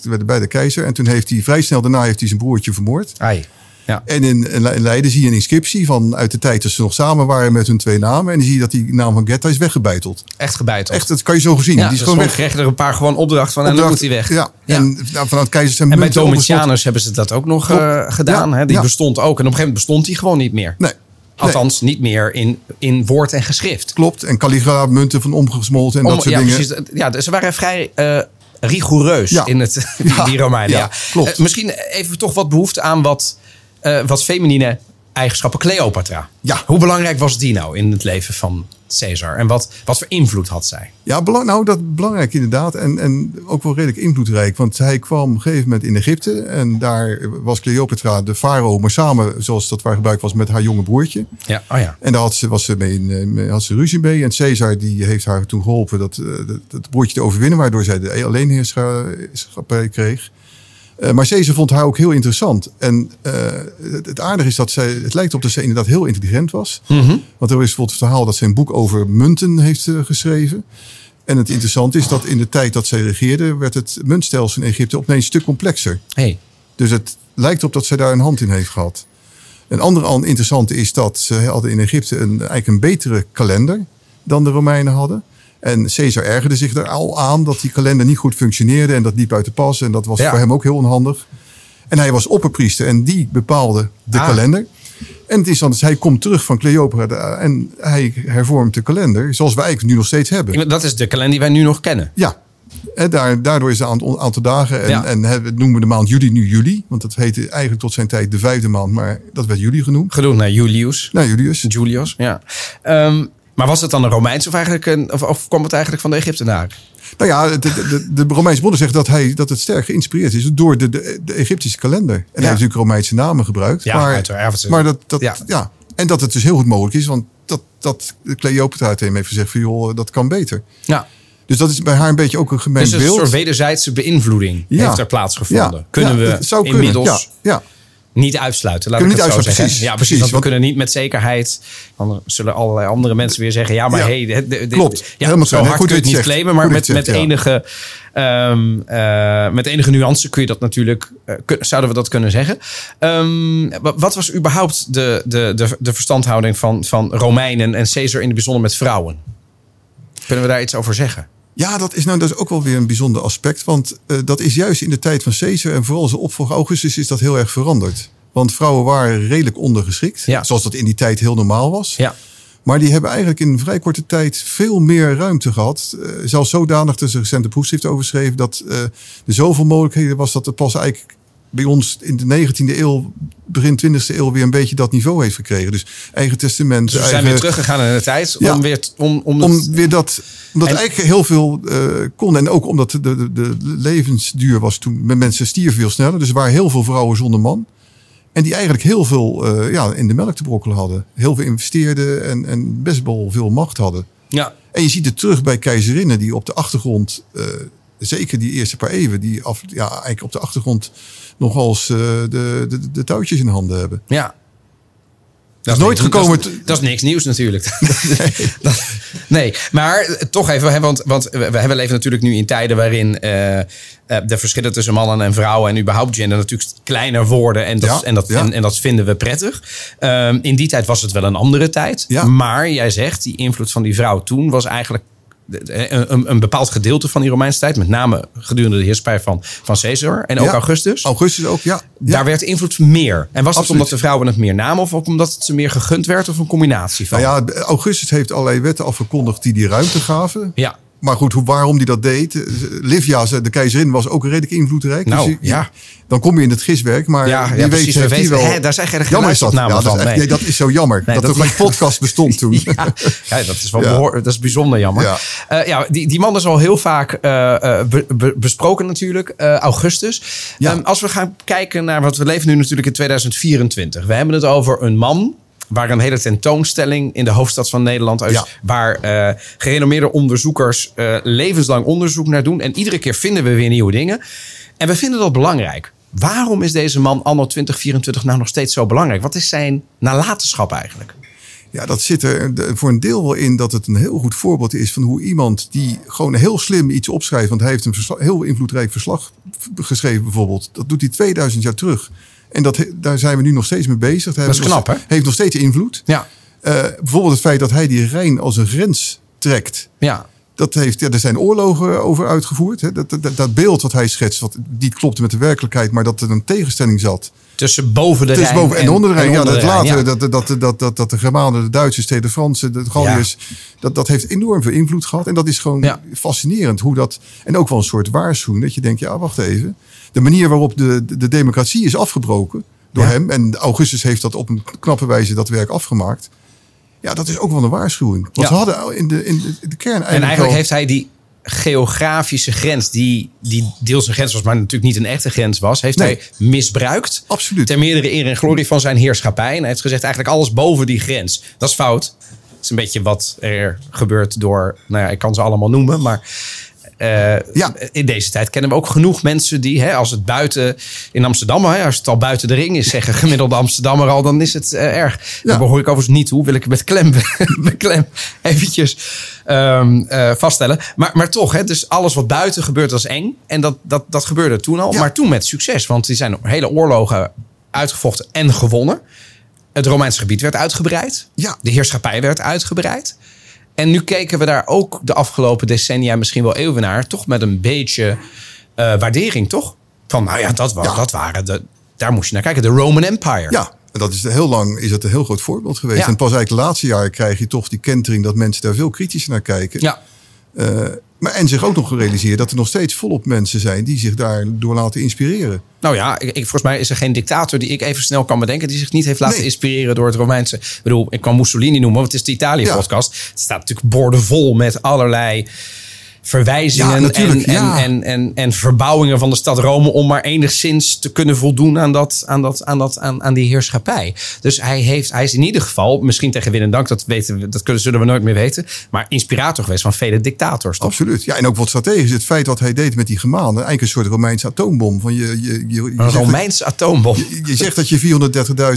werden beide keizer. En toen heeft hij vrij snel daarna heeft hij zijn broertje vermoord. Ai. Ja. En in, Leiden zie je een inscriptie van uit de tijd dat ze nog samen waren met hun twee namen. En dan zie je dat die naam van Getta is weggebeiteld. Echt gebeiteld. Echt, dat kan je zo gezien. Ja, die is dus gewoon weg. kregen er een paar gewoon opdracht van en dan moet hij weg. Ja, Ja. en nou, vanuit keizers zijn En bij. Domitianus hebben ze dat ook nog eh, gedaan. Hè? Die bestond ook. En op een gegeven moment bestond die gewoon niet meer. Nee. nee. Althans, niet meer in, in woord en geschrift. Klopt. En Caligula munten van omgesmolten en Om- dat soort ja, dingen. precies. Ja, dus ze waren vrij eh, rigoureus Ja. in het, die, Ja, die Romeinen. Ja, ja, klopt. Eh, misschien even toch wat behoefte aan wat, eh, wat feminine eigenschappen. Cleopatra. Ja. Hoe belangrijk was die nou in het leven van Caesar? En wat, wat voor invloed had zij? Ja, belang, nou dat belangrijk inderdaad. En, en ook wel redelijk invloedrijk. Want hij kwam op een gegeven moment in Egypte. En daar was Cleopatra de farao. Maar samen, zoals dat waar gebruikt was, met haar jonge broertje. Ja, oh ja. En daar had ze, was ze mee, in, eh, had ze ruzie mee. En Caesar die heeft haar toen geholpen dat, eh, dat, dat broertje te overwinnen. Waardoor zij de alleenheerschappij kreeg. Uh, maar Caesar vond haar ook heel interessant. En uh, het, het, aardige is dat zij, het lijkt op dat ze inderdaad heel intelligent was. Mhm. Want er is bijvoorbeeld het verhaal dat ze een boek over munten heeft uh, geschreven. En het interessante is dat in de tijd dat zij regeerde, werd het muntstelsel in Egypte opeens een stuk complexer. Hey. Dus het lijkt op dat zij daar een hand in heeft gehad. Een ander interessante is dat ze hadden in Egypte een, eigenlijk een betere kalender dan de Romeinen hadden. En Caesar ergerde zich er al aan dat die kalender niet goed functioneerde en dat liep uit de pas. En dat was Ja. voor hem ook heel onhandig. En hij was opperpriester en die bepaalde de Ah. kalender. En het is dan, dus hij komt terug van Cleopatra en hij hervormt de kalender zoals wij eigenlijk nu nog steeds hebben. Dat is de kalender die wij nu nog kennen. Ja, en daar, daardoor is het aantal, aantal dagen. En, Ja. en we noemen de maand juli nu juli. Want dat heette eigenlijk tot zijn tijd de vijfde maand. Maar dat werd juli genoemd. Genoemd naar Julius. Nou, Julius. Julius, ja. Ehm, maar was het dan een Romeins of, eigenlijk een, of, of kwam het eigenlijk van de Egyptenaren? Nou ja, de, de, de, Romeinse bronnen zeggen dat, hij, dat het sterk geïnspireerd is door de, de, de Egyptische kalender. En hij heeft natuurlijk Romeinse namen gebruikt. Ja, maar, uiteraard. maar dat, dat, Ja. ja. En dat het dus heel goed mogelijk is. Want dat, dat Cleopatra uit hem heeft gezegd van joh, dat kan beter. Ja. Dus dat is bij haar een beetje ook een gemeen Dus een beeld. soort wederzijdse beïnvloeding Ja. heeft er plaatsgevonden. Kunnen we inmiddels Ja, ja. Niet uitsluiten. Laat Kunnen ik het niet zo uitsluiten, zeggen. precies, Ja, precies. Want we kunnen niet met zekerheid. Dan zullen allerlei andere mensen weer zeggen: ja, maar Ja, hey, de- de- klopt. Ja, Helemaal zo hard goed kun je het niet zegt. claimen, maar met, met, zegt, enige, ehm, eh, met enige nuance kun je dat natuurlijk. eh, zouden we dat kunnen zeggen? Ehm, wa- wat was überhaupt de, de, de, de verstandhouding van, van Romeinen en Caesar in het bijzonder met vrouwen? Kunnen we daar iets over zeggen? Ja, dat is nou dat is ook wel weer een bijzonder aspect. Want eh, dat is juist in de tijd van Caesar en vooral zijn opvolger Augustus is dat heel erg veranderd. Want vrouwen waren redelijk ondergeschikt. Ja. Zoals dat in die tijd heel normaal was. Ja. Maar die hebben eigenlijk in een vrij korte tijd veel meer ruimte gehad. Eh, zelfs zodanig dat ze recente proefschrift over schreef. Dat eh, er zoveel mogelijkheden was dat het pas eigenlijk bij ons in de 19e eeuw, begin 20e eeuw weer een beetje dat niveau heeft gekregen. Dus eigen testament. Dus we zijn eigen, weer teruggegaan in de tijd Ja. om weer om, om, om weer dat. Omdat En- eigenlijk heel veel eh, kon. En ook omdat de, de, de levensduur was toen. Met mensen stierven veel sneller. Dus er waren heel veel vrouwen zonder man. En die eigenlijk heel veel eh, ja, in de melk te brokkelen hadden. Heel veel investeerden en, en best wel veel macht hadden. ja. En je ziet het terug bij keizerinnen die op de achtergrond. eh, zeker die eerste paar eeuwen. Die af, ja, eigenlijk op de achtergrond nogal eens eh, de, de, de touwtjes in handen hebben. Ja. is nooit niks- gekomen Dat is, dat is niks nieuws natuurlijk. Dat- nee, maar eh, toch even, hè, want, want we, leven natuurlijk nu in tijden waarin eh, de verschillen tussen mannen en vrouwen en überhaupt gender natuurlijk kleiner worden. En dat, Ja, en dat, ja. en, en dat vinden we prettig. Ehm, in die tijd was het wel een andere tijd. Ja. Maar jij zegt, die invloed van die vrouw toen was eigenlijk een, een, een bepaald gedeelte van die Romeinse tijd. Met name gedurende de heerschappij van, van Caesar en ook Ja. Augustus. Augustus ook, ja. ja. Daar werd invloed meer. En was dat omdat de vrouwen het meer namen of ook omdat het ze meer gegund werd of een combinatie van? Nou ja, Augustus heeft allerlei wetten afgekondigd die die ruimte gaven. Ja. Maar goed, hoe, waarom die dat deed. eh, Livia, de keizerin, was ook redelijk invloedrijk. Nou, je- je- ja. Dan kom je in het giswerk. Maar Ja, ja, wie precies. weet We heeft die wel... hè, daar zijn geen jammer is dat. Ja, dat, van, is echt- nee. nee, dat is zo jammer. Nee, dat, dat- er geen podcast bestond toen. Ja, ja, dat is wel behoor- dat is bijzonder jammer. Ja. Ja. die, die man is al heel vaak eh, eh, be- be- besproken natuurlijk, eh, Augustus. Ja. Ehm, als we gaan kijken naar wat we leven nu natuurlijk in 2024. We hebben het over een man waar een hele tentoonstelling in de hoofdstad van Nederland is. Ja. Waar eh, gerenommeerde onderzoekers eh, levenslang onderzoek naar doen. En iedere keer vinden we weer nieuwe dingen. En we vinden dat belangrijk. Waarom is deze man anno 2024 nou nog steeds zo belangrijk? Wat is zijn nalatenschap eigenlijk? Ja, dat zit er voor een deel wel in dat het een heel goed voorbeeld is van hoe iemand die gewoon heel slim iets opschrijft. Want hij heeft een heel invloedrijk verslag geschreven bijvoorbeeld. Dat doet hij 2000 jaar terug. En dat, daar zijn we nu nog steeds mee bezig. Dat is heeft nog- knap, hè? Heeft nog steeds invloed. Ja, Eh, bijvoorbeeld het feit dat hij die Rijn als een grens trekt. ja. Dat heeft, ja, er zijn oorlogen over uitgevoerd. Hè. Dat, dat, dat beeld wat hij schetst, wat niet klopte met de werkelijkheid, maar dat er een tegenstelling zat. Tussen boven de Tussen Rijn boven en onder de Rijn. Ja, dat later, ja. dat, dat, dat, dat, dat, de Germanen, de Duitsers tegen de Fransen, de Galliërs, dat, dat heeft enorm veel invloed gehad. En dat is gewoon Ja. fascinerend hoe dat. En ook wel een soort waarschuwing. Dat je denkt, ja, wacht even. De manier waarop de, de, de democratie is afgebroken door Ja. hem. En Augustus heeft dat op een knappe wijze dat werk afgemaakt. Ja, dat is ook wel een waarschuwing. Want Ja. ze hadden in de, in de, de kern eigenlijk. En eigenlijk wel- heeft hij die geografische grens, die, die deels een grens was, maar natuurlijk niet een echte grens was, heeft Nee. hij misbruikt. Absoluut. Ter meerdere eer en glorie van zijn heerschappij. En hij heeft gezegd eigenlijk alles boven die grens. Dat is fout. Het is een beetje wat er gebeurt door, nou ja, ik kan ze allemaal noemen, maar eh, Ja. in deze tijd kennen we ook genoeg mensen die, hè, als het buiten in Amsterdam, hè, als het al buiten de ring is, zeggen gemiddelde Amsterdammer al, dan is het eh, erg. Ja. Daar behoor ik overigens niet toe, wil ik met klem, met klem eventjes ehm, eh, vaststellen. Maar, maar toch, hè, dus alles wat buiten gebeurt, is eng. En dat, dat, dat gebeurde toen al, Ja. maar toen met succes. Want die zijn hele oorlogen uitgevochten en gewonnen. Het Romeinse gebied werd uitgebreid. Ja. De heerschappij werd uitgebreid. En nu keken we daar ook de afgelopen decennia, misschien wel eeuwen naar, toch met een beetje eh, waardering, toch? Van, nou ja, dat, wa- Ja. dat waren de. Daar moest je naar kijken. De Roman Empire. Ja, en dat is heel lang is dat een heel groot voorbeeld geweest. Ja. En pas eigenlijk de laatste jaren krijg je toch die kentering dat mensen daar veel kritischer naar kijken. Ja. Eh, maar en zich ook nog gerealiseerd dat er nog steeds volop mensen zijn die zich daardoor laten inspireren. Nou ja, ik, volgens mij is er geen dictator die ik even snel kan bedenken. die zich niet heeft laten Nee. inspireren door het Romeinse. Ik bedoel, ik kan Mussolini noemen, want het is de Italië-podcast. Het staat natuurlijk boordevol met allerlei verwijzingen Ja, en, en, en, en, en verbouwingen van de stad Rome. om maar enigszins te kunnen voldoen aan, dat, aan, dat, aan, dat, aan, aan die heerschappij. Dus hij, heeft, hij is in ieder geval, misschien tegen win en dank, dat, weten we, dat kunnen, zullen we nooit meer weten. maar inspirator geweest van vele dictators. Toch? Absoluut. Ja, en ook wat strategisch. Het feit wat hij deed met die Germanen, eigenlijk een soort Romeinse atoombom. Van je, je, je, je, Een dat- Romeinse atoombom. je, je zegt dat je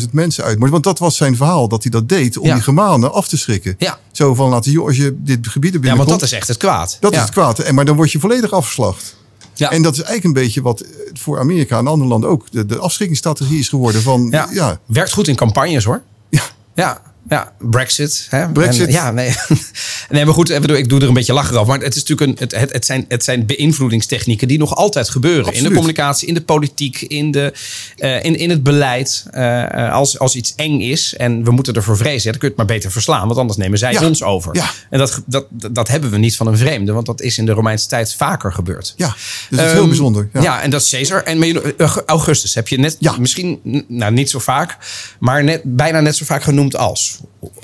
430.000 mensen uit moet. Want dat was zijn verhaal, dat hij dat deed om Ja. die Germanen af te schrikken. Ja. Zo van laten zien, als je dit gebied er Ja, binnenkomt. want dat is echt het kwaad. Dat ja. is het kwaad. En, maar dan word je volledig afgeslacht. Ja. En dat is eigenlijk een beetje wat eh, voor Amerika en andere landen ook de, de afschrikkingsstrategie is geworden. Van, Ja. ja, Werkt goed in campagnes hoor. ja, Ja, ja. Brexit. Hè? Brexit. En, ja, nee. nee, maar goed, ik, doe er een beetje lachen over. Maar het, is natuurlijk een, het, het, zijn, het zijn beïnvloedingstechnieken die nog altijd gebeuren. In de communicatie, in de politiek, in, de, eh, in, in het beleid. Eh, eh, als, als iets eng is en we moeten ervoor vrezen, ja, dan kun je het maar beter verslaan. Want anders nemen zij Ja. ons over. Ja. En dat, dat, dat hebben we niet van een vreemde. Want dat is in de Romeinse tijd vaker gebeurd. ja. Dus dat is heel Ehm, bijzonder. Ja. En dat is Caesar. En Augustus heb je net, misschien nou, niet zo vaak, maar net, bijna net zo vaak genoemd als.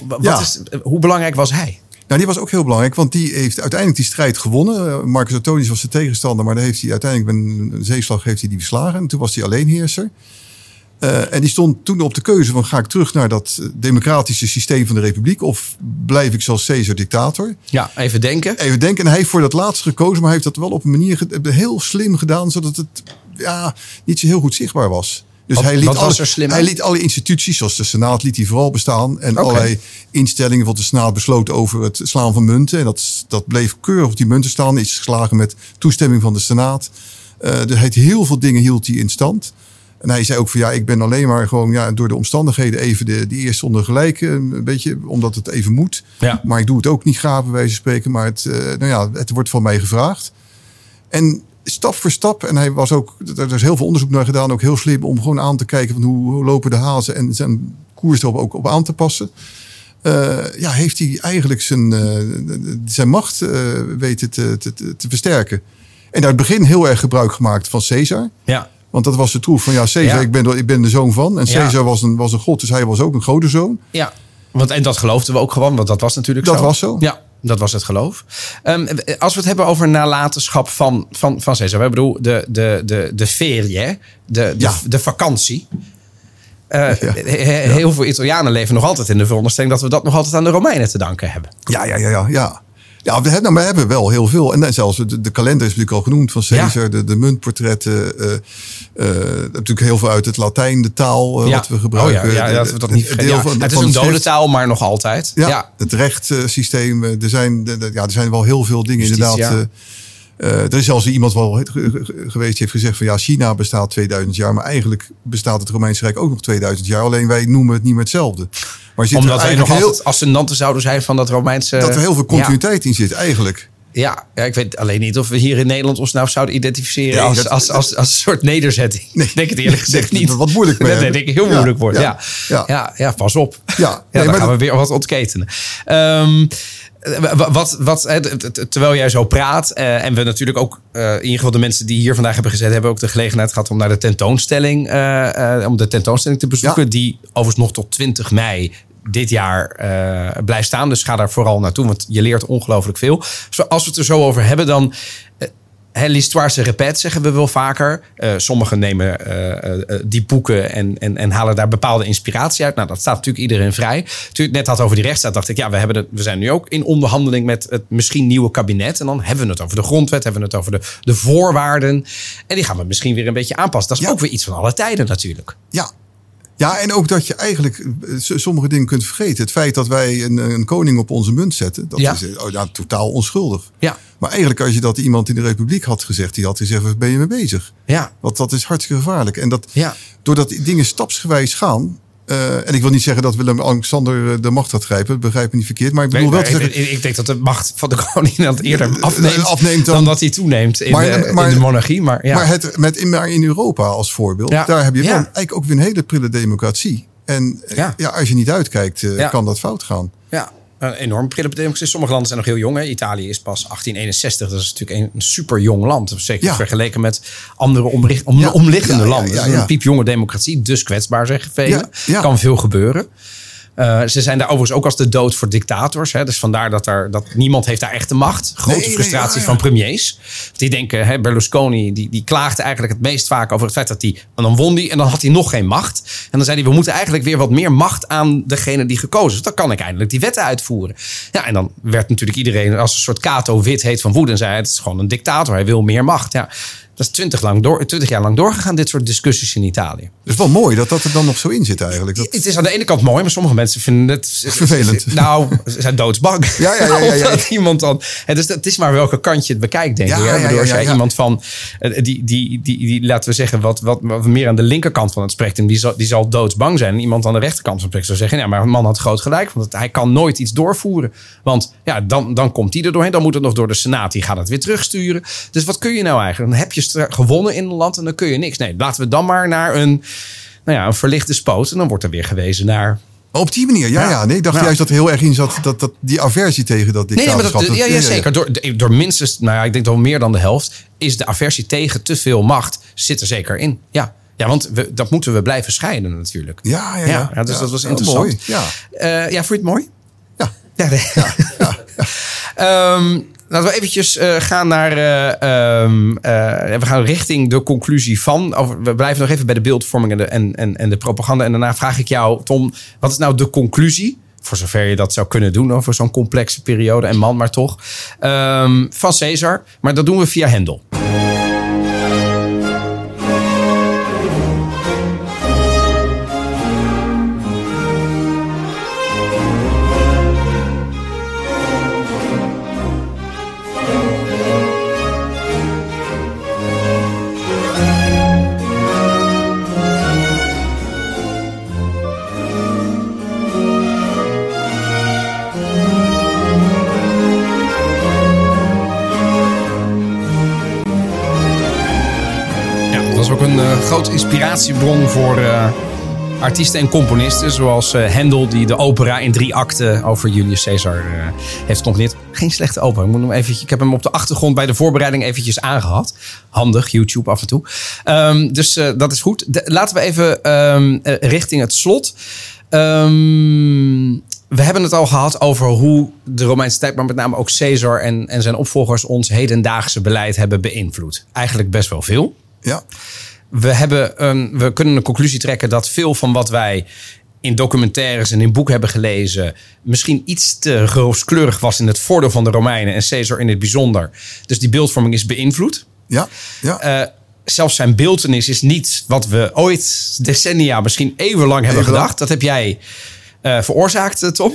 Wat Ja. is, hoe belangrijk was hij? Nou, die was ook heel belangrijk, want die heeft uiteindelijk die strijd gewonnen. Eh, Marcus Antonius was de tegenstander, maar daar heeft hij uiteindelijk met een zeeslag heeft hij die verslagen. En toen was hij alleenheerser. Eh, en die stond toen op de keuze van ga ik terug naar dat democratische systeem van de republiek of blijf ik zoals Caesar dictator? Ja, even denken. Even denken, en hij heeft voor dat laatste gekozen, maar hij heeft dat wel op een manier heel slim gedaan, zodat het ja, niet zo heel goed zichtbaar was. Dus Wat- hij, liet wat alle, hij liet alle instituties, zoals de Senaat, liet hij vooral bestaan. En allerlei instellingen, bijvoorbeeld de Senaat besloot over het slaan van munten. En dat, dat bleef keurig op die munten staan. Is geslagen met toestemming van de Senaat. Eh dus hij heel veel dingen hield hij in stand. En hij zei ook van ja, ik ben alleen maar gewoon ja, door de omstandigheden even de, de eerste onder gelijk. eh, Een beetje, omdat het even moet. Ja. Maar ik doe het ook niet graag bij wijze van spreken. Maar het, eh, nou ja, het wordt van mij gevraagd. En stap voor stap, en hij was ook, er is heel veel onderzoek naar gedaan, ook heel slim om gewoon aan te kijken van hoe, lopen de hazen en zijn koers erop ook op aan te passen. Eh, ja, heeft hij eigenlijk zijn, eh, zijn macht eh, weten te, te, te, te versterken. En uit het begin heel erg gebruik gemaakt van Caesar. Ja. Want dat was de troef van ja, Caesar, Ja. Ik, ben, de- ik ben de zoon van. En Ja. Caesar was, een, was een god, dus hij was ook een godenzoon. ja. Want, en dat geloofden we ook gewoon, want dat was natuurlijk Dat zo. was zo. Ja, dat was het geloof. Ehm, als we het hebben over nalatenschap van, van, van Caesar. We bedoel, de, de, de, de ferie, de, de, vakantie. Eh, Ja. Heel veel Italianen leven nog altijd in de veronderstelling dat we dat nog altijd aan de Romeinen te danken hebben. Ja, ja, ja, ja. ja. Ja, we hebben, nou, we hebben wel heel veel. En zelfs de, de kalender is natuurlijk al genoemd van Caesar. Ja. De, de muntportretten. eh eh, natuurlijk heel veel uit het Latijn, de taal eh, wat we gebruiken. Oh ja, we dat de- niet het vergeten. deel Ja, van- het is een schrift. dodentaal, maar nog altijd. Ja, het rechtssysteem. Er zijn, er zijn wel heel veel dingen inderdaad. Eh, er is zelfs iemand wel ge- ge- geweest die heeft gezegd van ja, China bestaat 2000 jaar, maar eigenlijk bestaat het Romeinse Rijk ook nog 2000 jaar. Alleen wij noemen het niet meer hetzelfde. Maar Omdat wij nog heel, ascendanten zouden zijn van dat Romeinse... dat er heel veel Ja. continuïteit in zit eigenlijk. Ja, ja, ik weet alleen niet of we hier in Nederland ons nou zouden identificeren Nee, als, dat- als, als, als een soort nederzetting. Nee. Ik denk het eerlijk gezegd niet. dat wat moeilijk mee Dat denk ik heel Ja, moeilijk wordt. Ja, ja, ja. Ja, pas op. Ja, Ja, nee, dan gaan we weer wat ontketenen. Ehm, wa- wat, wat, terwijl jij zo praat, eh, en we natuurlijk ook, eh, in ieder geval de mensen die hier vandaag hebben gezet, hebben ook de gelegenheid gehad om naar de tentoonstelling, eh, eh, om de tentoonstelling te bezoeken, Ja. die overigens nog tot 20 mei dit jaar eh, blijft staan. Dus ga daar vooral naartoe, want je leert ongelooflijk veel. Als we het er zo over hebben, dan. Hè, L'histoire se répète, zeggen we wel vaker. Eh, sommigen nemen die boeken en, en, en halen daar bepaalde inspiratie uit. Nou, dat staat natuurlijk iedereen vrij. Toen ik net had over die rechtsstaat, dacht ik... ja, we, hebben het, we zijn nu ook in onderhandeling met het misschien nieuwe kabinet. En dan hebben we het over de grondwet, hebben we het over de, de voorwaarden. En die gaan we misschien weer een beetje aanpassen. Dat is Ja. ook weer iets van alle tijden natuurlijk. Ja. Ja, en ook dat je eigenlijk eh, sommige dingen kunt vergeten. Het feit dat wij een, een koning op onze munt zetten, dat Ja. is eh, oh, ja, totaal onschuldig. Ja, Maar eigenlijk als je dat iemand in de republiek had gezegd, die had gezegd, waar ben je mee bezig? ja, Want dat is hartstikke gevaarlijk. En dat, ja. doordat die dingen stapsgewijs gaan, eh, en ik wil niet zeggen dat Willem-Alexander eh, de macht gaat grijpen, begrijp me niet verkeerd. Maar ik bedoel wel te zeggen, ik, ik denk dat de macht van de koning dat eerder Eh, afneemt, afneemt dan, dan- dat hij toeneemt in, Maar- de, maar- in de monarchie. Maar ja, Maar, het, met, in, maar in Europa als voorbeeld, Ja. daar heb je Ja. eigenlijk ook weer een hele prille democratie. En Ja. als je niet uitkijkt, kan dat fout gaan. ja, een enorm prille democratie. Sommige landen zijn nog heel jong. Hè. Italië is pas 1861. Dat is natuurlijk een, een super jong land. Zeker Ja. vergeleken met andere omricht, om, Ja. omliggende landen. Het is ja. een piepjonge democratie. Dus kwetsbaar, zeggen velen. Kan veel gebeuren. Eh, ze zijn daar overigens ook als de dood voor dictators. Hè. Dus vandaar dat, daar, dat niemand heeft daar echt de macht. Grote Nee, nee, frustratie ja, ja. van premiers. Die denken, hè, Berlusconi die, die klaagde eigenlijk het meest vaak over het feit dat hij... En dan won hij en dan had hij nog geen macht. En dan zei hij, we moeten eigenlijk weer wat meer macht aan degene die gekozen is. Dan kan ik eindelijk die wetten uitvoeren. Ja, en dan werd natuurlijk iedereen als een soort kato wit heet van woede. En zei, het is gewoon een dictator, hij wil meer macht. Ja, dat is twintig, lang door, 20 jaar lang doorgegaan, dit soort discussies in Italië. Het is wel mooi dat dat er dan nog zo in zit eigenlijk. Dat, Het is aan de ene kant mooi, maar sommige mensen vinden het Vervelend. Nou, ze zijn doodsbang. Ja, ja, ja, ja, ja. Iemand dan. Het is, het is maar welke kant je het bekijkt, denk ik. ja, ja, als jij iemand van. eh, Die, die, die, die, laten we zeggen, wat, wat, wat meer aan de linkerkant van het spectrum. Die zal, die zal doodsbang zijn. En iemand aan de rechterkant van het spectrum zou zeggen. Ja, maar een man had groot gelijk. Want hij kan nooit iets doorvoeren. Want ja, dan, dan komt hij er doorheen. Dan moet het nog door de Senaat. Die gaat het weer terugsturen. Dus wat kun je nou eigenlijk? Dan heb je gewonnen in een land en dan kun je niks. Nee, laten we dan maar naar een. Nou ja, een verlichte spoot. En dan wordt er weer gewezen naar Maar op die manier, ja, Ja. ja. nee, ik dacht Ja. juist dat er heel erg in zat dat, dat die aversie tegen dat Nee, nee, maar dictatorschap. dat, ja, ja, zeker. Door, door minstens, nou ja, ik denk wel meer dan de helft, is de aversie tegen te veel macht zit er zeker in. Ja, ja want we, dat moeten we blijven scheiden natuurlijk. Ja, ja, ja. Ja, dus dat was Ja, interessant. mooi, ja. Eh, ja, vond je het mooi? Ja. Ja, nee. Ehm, laten we eventjes eh, gaan naar... eh, we gaan richting de conclusie van... Over, we blijven nog even bij de beeldvorming en de, en, en, en de propaganda. En daarna vraag ik jou, Tom, wat is nou de conclusie... voor zover je dat zou kunnen doen over zo'n complexe periode... en man maar toch, ehm, van Caesar. Maar dat doen we via Hendel. Was ook een eh, grote inspiratiebron voor eh, artiesten en componisten. Zoals eh, Handel, die de opera in drie akten over Julius Caesar heeft gecomponeerd. Geen slechte opera. Ik, moet hem ik heb hem op de achtergrond bij de voorbereiding eventjes aangehad. Handig, YouTube af en toe. Ehm, dus dat is goed. Laten we even ehm, eh, richting het slot. Ehm, we hebben het al gehad over hoe de Romeinse tijd, maar met name ook Caesar en, en zijn opvolgers ons hedendaagse beleid hebben beïnvloed. Eigenlijk best wel veel. Ja. We, hebben we kunnen een conclusie trekken dat veel van wat wij in documentaires en in boeken hebben gelezen. misschien iets te rooskleurig was in het voordeel van de Romeinen en Caesar in het bijzonder. Dus die beeldvorming is beïnvloed. Ja. Ja. Eh, zelfs zijn beeldenis is niet wat we ooit decennia, misschien eeuwenlang hebben gedacht. Dat heb jij eh, veroorzaakt, eh, Tom.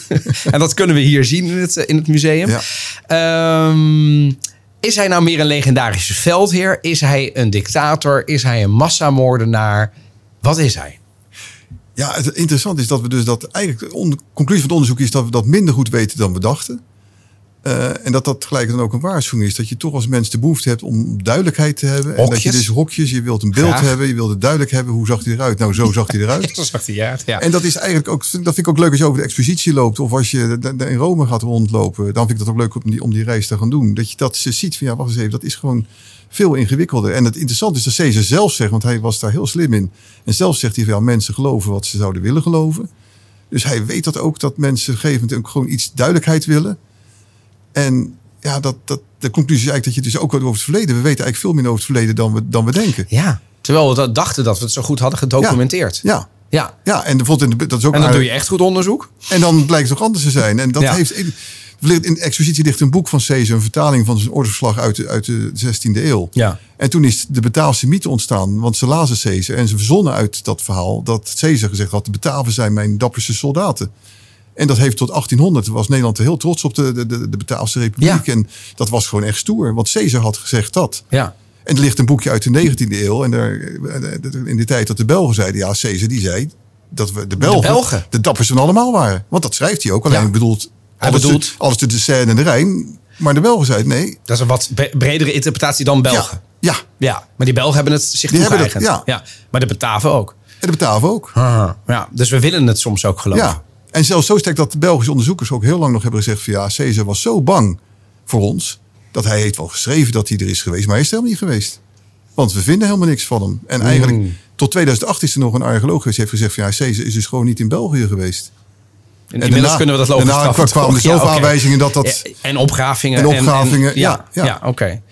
en dat kunnen we hier zien in het, in het museum. Ja. Ehm, is hij nou meer een legendarische veldheer? Is hij een dictator? Is hij een massamoordenaar? Wat is hij? Ja, het interessante is dat we dus dat eigenlijk de on- conclusie van het onderzoek is dat we dat minder goed weten dan we dachten. Eh, en dat dat gelijk dan ook een waarschuwing is. Dat je toch als mens de behoefte hebt om duidelijkheid te hebben. En dat je dus hokjes, je wilt een beeld Graag. hebben. Je wilt het duidelijk hebben. Hoe zag hij eruit? Nou, zo zag hij eruit. Zo zag hij eruit, ja. En dat is eigenlijk ook, dat vind ik ook leuk als je over de expositie loopt. Of als je in Rome gaat rondlopen. Dan vind ik dat ook leuk om die, om die reis te gaan doen. Dat je dat ze ziet van ja, wacht eens even. Dat is gewoon veel ingewikkelder. En het interessante is dat Caesar zelf zegt, want hij was daar heel slim in. En zelf zegt hij van ja, mensen geloven wat ze zouden willen geloven. Dus hij weet dat ook, dat mensen op een gegeven moment ook gewoon iets duidelijkheid willen. En ja, dat, dat, de conclusie is eigenlijk dat je dus ook over het verleden. We weten eigenlijk veel meer over het verleden dan we, dan we denken. Ja. Terwijl we dat dachten dat we het zo goed hadden gedocumenteerd. Ja. Ja. Ja, en bijvoorbeeld dat is ook En dan aardig- doe je echt goed onderzoek. En dan blijkt het toch anders te zijn. En dat Ja. heeft. In expositie ligt een boek van Caesar, een vertaling van zijn ordeverslag uit de, uit de 16e eeuw. Ja. En toen is de Bataafse mythe ontstaan, want ze lazen Caesar en ze verzonnen uit dat verhaal dat Caesar gezegd had: de Bataven zijn mijn dapperste soldaten. En dat heeft tot 1800 was Nederland heel trots op de, de, de, de Bataafse Republiek. Ja. En dat was gewoon echt stoer, want Caesar had gezegd dat. Ja. En er ligt een boekje uit de 19e eeuw. En daar, in die tijd dat de Belgen zeiden, ja, Caesar die zei dat we de Belgen, de, Belgen. dappers van allemaal waren. Want dat schrijft hij ook. Alleen Ja. bedoelt, Hij alles, bedoelt- De, alles tussen de Seine en de Rijn. Maar de Belgen zeiden nee. Dat is een wat bre- bredere interpretatie dan Belgen. Ja, ja. Ja. Maar die Belgen hebben het zich toegeëigend. het, ja. Maar de Bataven ook. en de Bataven ook. Ja. Dus we willen het soms ook geloven. Ja. En zelfs zo sterk dat de Belgische onderzoekers ook heel lang nog hebben gezegd van ja, Caesar was zo bang voor ons. Dat hij heeft wel geschreven dat hij er is geweest, maar hij is er helemaal niet geweest. Want we vinden helemaal niks van hem. En eigenlijk Mm. tot 2008 is er nog een archeoloog geweest die heeft gezegd van ja, Caesar is dus gewoon niet in België geweest. En inmiddels daarna- kunnen we dat logisch daarna kwamen er zoveel aanwijzingen dat dat- Ja, En opgravingen. En opgravingen, ja, ja. oké.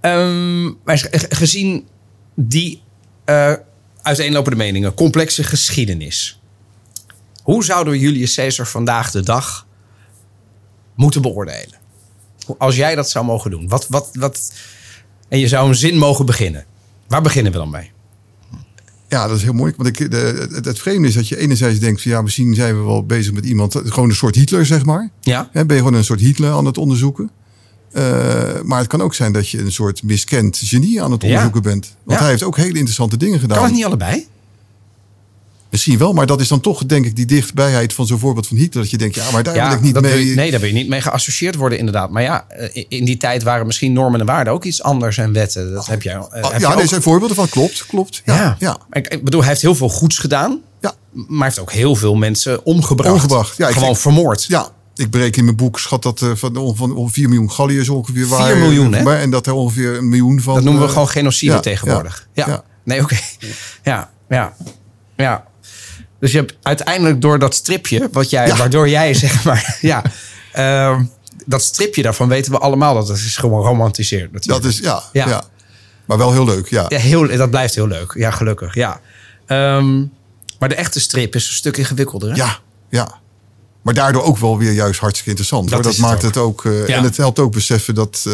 Ehm, maar ge- gezien die eh, uiteenlopende meningen, complexe geschiedenis. Hoe zouden we Julius Caesar vandaag de dag moeten beoordelen? Als jij dat zou mogen doen. Wat, wat, wat, en je zou een zin mogen beginnen. Waar beginnen we dan mee? Ja, dat is heel moeilijk. Want ik, de, het, het vreemde is dat je enerzijds denkt van ja, misschien zijn we wel bezig met iemand, gewoon een soort Hitler zeg maar. Ja? Ben je gewoon een soort Hitler aan het onderzoeken. Eh, maar het kan ook zijn dat je een soort miskend genie aan het Ja. onderzoeken bent. Want Ja. hij heeft ook hele interessante dingen gedaan. Kan het niet allebei? Misschien wel, maar dat is dan toch denk ik die dichtbijheid van zo'n voorbeeld van Hitler. Dat je denkt, ja, maar daar wil ik niet mee. je- nee, daar wil je niet mee geassocieerd worden, inderdaad. Maar ja, eh, in die tijd waren misschien normen en waarden ook iets anders en wetten. Dat heb jij. eh, heb je ja, deze zijn voorbeelden van. Klopt, klopt. Ja, Ja. ja. Ik, ik bedoel, hij heeft heel veel goeds gedaan, ja. maar hij heeft ook heel veel mensen omgebracht. Omgebracht, ja, Gewoon vermoord. Ja, ik bereken in mijn boek schat dat eh, van, van, van 4 miljoen Galliërs ongeveer waren. 4 miljoen, hè? En dat er ongeveer een miljoen van. Dat noemen we gewoon genocide ja, tegenwoordig. Ja. ja, ja. Nee, oké. Ja, ja, ja. Dus je hebt uiteindelijk door dat stripje, wat jij, Ja. waardoor jij zeg maar, ja, ehm, dat stripje daarvan weten we allemaal dat het is gewoon romantiseerd. natuurlijk. Dat is, ja, Ja. ja. Maar wel heel leuk, ja. Ja, heel, dat blijft heel leuk. Ja, gelukkig. Ja. Ehm, maar de echte strip is een stuk ingewikkelder. Hè? Ja, ja. Maar daardoor ook wel weer juist hartstikke interessant. Dat hoor. dat het maakt ook. het ook. eh. En het helpt ook beseffen dat. eh,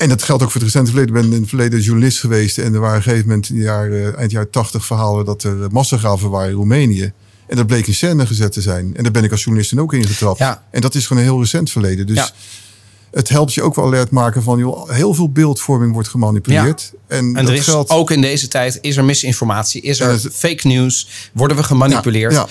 en dat geldt ook voor het recente verleden. Ik ben in het verleden journalist geweest. En er waren op een gegeven moment in de jaren, eind jaren tachtig verhalen dat er massagraven waren in Roemenië. En dat bleek in scène gezet te zijn. En daar ben ik als journalist dan ook ingetrapt. Ja. En dat is gewoon een heel recent verleden. Dus Ja. het helpt je ook wel alert maken van... Joh, heel veel beeldvorming wordt gemanipuleerd. En, En dat er is geldt ook in deze tijd is er misinformatie, is er het- fake news, worden we gemanipuleerd.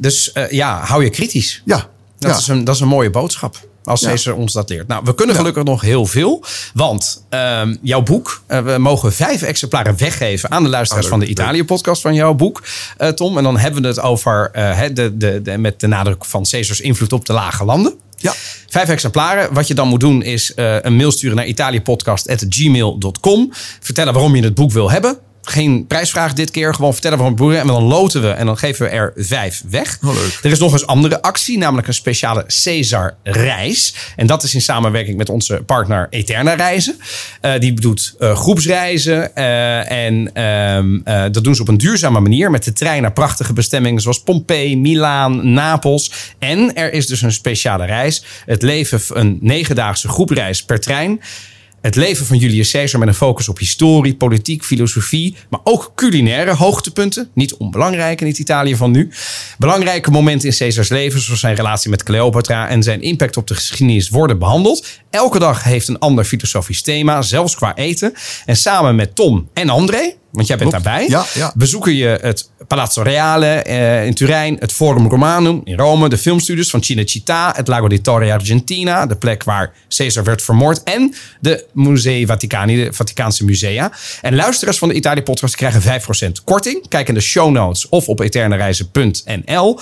Dus eh, ja, hou je kritisch. Ja, Dat, is een, dat is een mooie boodschap. Als Ja. Caesar ons dat leert. Nou, we kunnen Ja. gelukkig nog heel veel. Want ehm, jouw boek, eh, we mogen vijf exemplaren weggeven aan de luisteraars Oh, van de Italië-podcast van jouw boek, eh, Tom. En dan hebben we het over eh, de, de, de, met de nadruk van Caesars invloed op de lage landen. Ja. Vijf exemplaren. Wat je dan moet doen is een mail sturen naar italiëpodcast.gmail.com. Vertellen waarom je het boek wil hebben. Geen prijsvraag dit keer. Gewoon vertellen het boek En dan loten we en dan geven we er vijf weg. Oh. Er is nog eens andere actie, namelijk een speciale Caesar-reis. En dat is in samenwerking met onze partner Eterna Reizen. Eh, die doet eh, groepsreizen. eh, en ehm, eh, dat doen ze op een duurzame manier. Met de trein naar prachtige bestemmingen zoals Pompeii, Milaan, Napels. En er is dus een speciale reis. Het leven, een negendaagse groepreis per trein. Het leven van Julius Caesar met een focus op historie, politiek, filosofie, maar ook culinaire hoogtepunten. Niet onbelangrijk in het Italië van nu. Belangrijke momenten in Caesars leven, zoals zijn relatie met Cleopatra en zijn impact op de geschiedenis, worden behandeld. Elke dag heeft een ander filosofisch thema, zelfs qua eten. En samen met Tom en André, want jij bent Klopt. daarbij, Ja, ja. bezoeken je het Palazzo Reale eh, in Turijn, het Forum Romanum in Rome, de filmstudios van Cinecittà, het Lago di Torre Argentina, de plek waar Caesar werd vermoord, en de Musei Vaticani, de Vaticaanse musea. En luisteraars van de Italië-podcast krijgen 5% korting. Kijk in de show notes of op eternareizen.nl.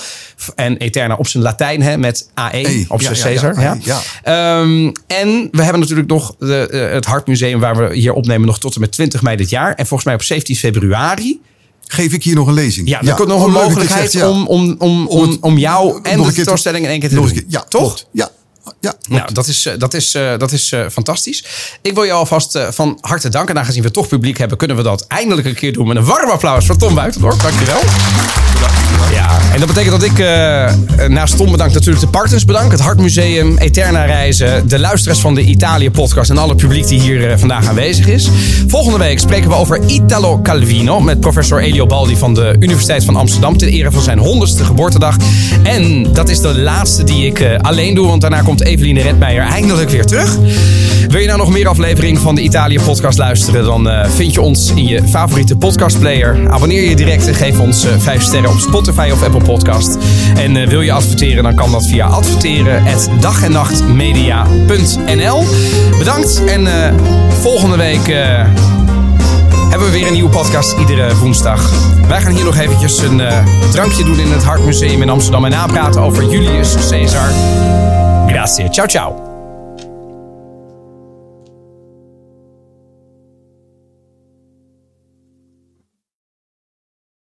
En Eterna op zijn Latijn hè, met AE, E, op zijn ja, Caesar. ja, Ja, ja. Ehm, en we hebben natuurlijk nog de, eh, het Hartmuseum waar we hier opnemen nog tot en met 20 mei dit jaar. En volgens mij op 17 februari Geef ik hier nog een lezing? ja, er komt nog een mogelijkheid zegt, ja. om, om, om, Om om, jou en de tentoonstelling in één keer te doen. Ja, toch? Ja, ja, Ja, Nou, dat is, eh, dat is, eh, dat is eh, fantastisch. Ik wil je alvast van harte danken. En aangezien we toch publiek hebben, kunnen we dat eindelijk een keer doen met een warm applaus voor Tom Buitendorp. Dankjewel. Ja, en dat betekent dat ik naast Tom bedankt natuurlijk de partners bedank. Het Hartmuseum, Eterna Reizen, de luisteraars van de Italië podcast en alle publiek die hier vandaag aanwezig is. Volgende week spreken we over Italo Calvino met professor Elio Baldi van de Universiteit van Amsterdam ter ere van zijn 100ste geboortedag. En dat is de laatste die ik alleen doe, want daarna komt Eveline Redmeijer eindelijk weer terug. Wil je nou nog meer afleveringen van de Italië podcast luisteren, dan eh, vind je ons in je favoriete podcastplayer. Abonneer je direct en geef ons eh 5 sterren op Spotify of Apple Podcast. En eh, wil je adverteren, dan kan dat via adverteren@dagennachtmedia.nl. Bedankt en volgende week hebben we weer een nieuwe podcast iedere woensdag. Wij gaan hier nog eventjes een drankje doen in het Hartmuseum in Amsterdam en napraten over Julius Caesar. Galácia. Tchau, tchau.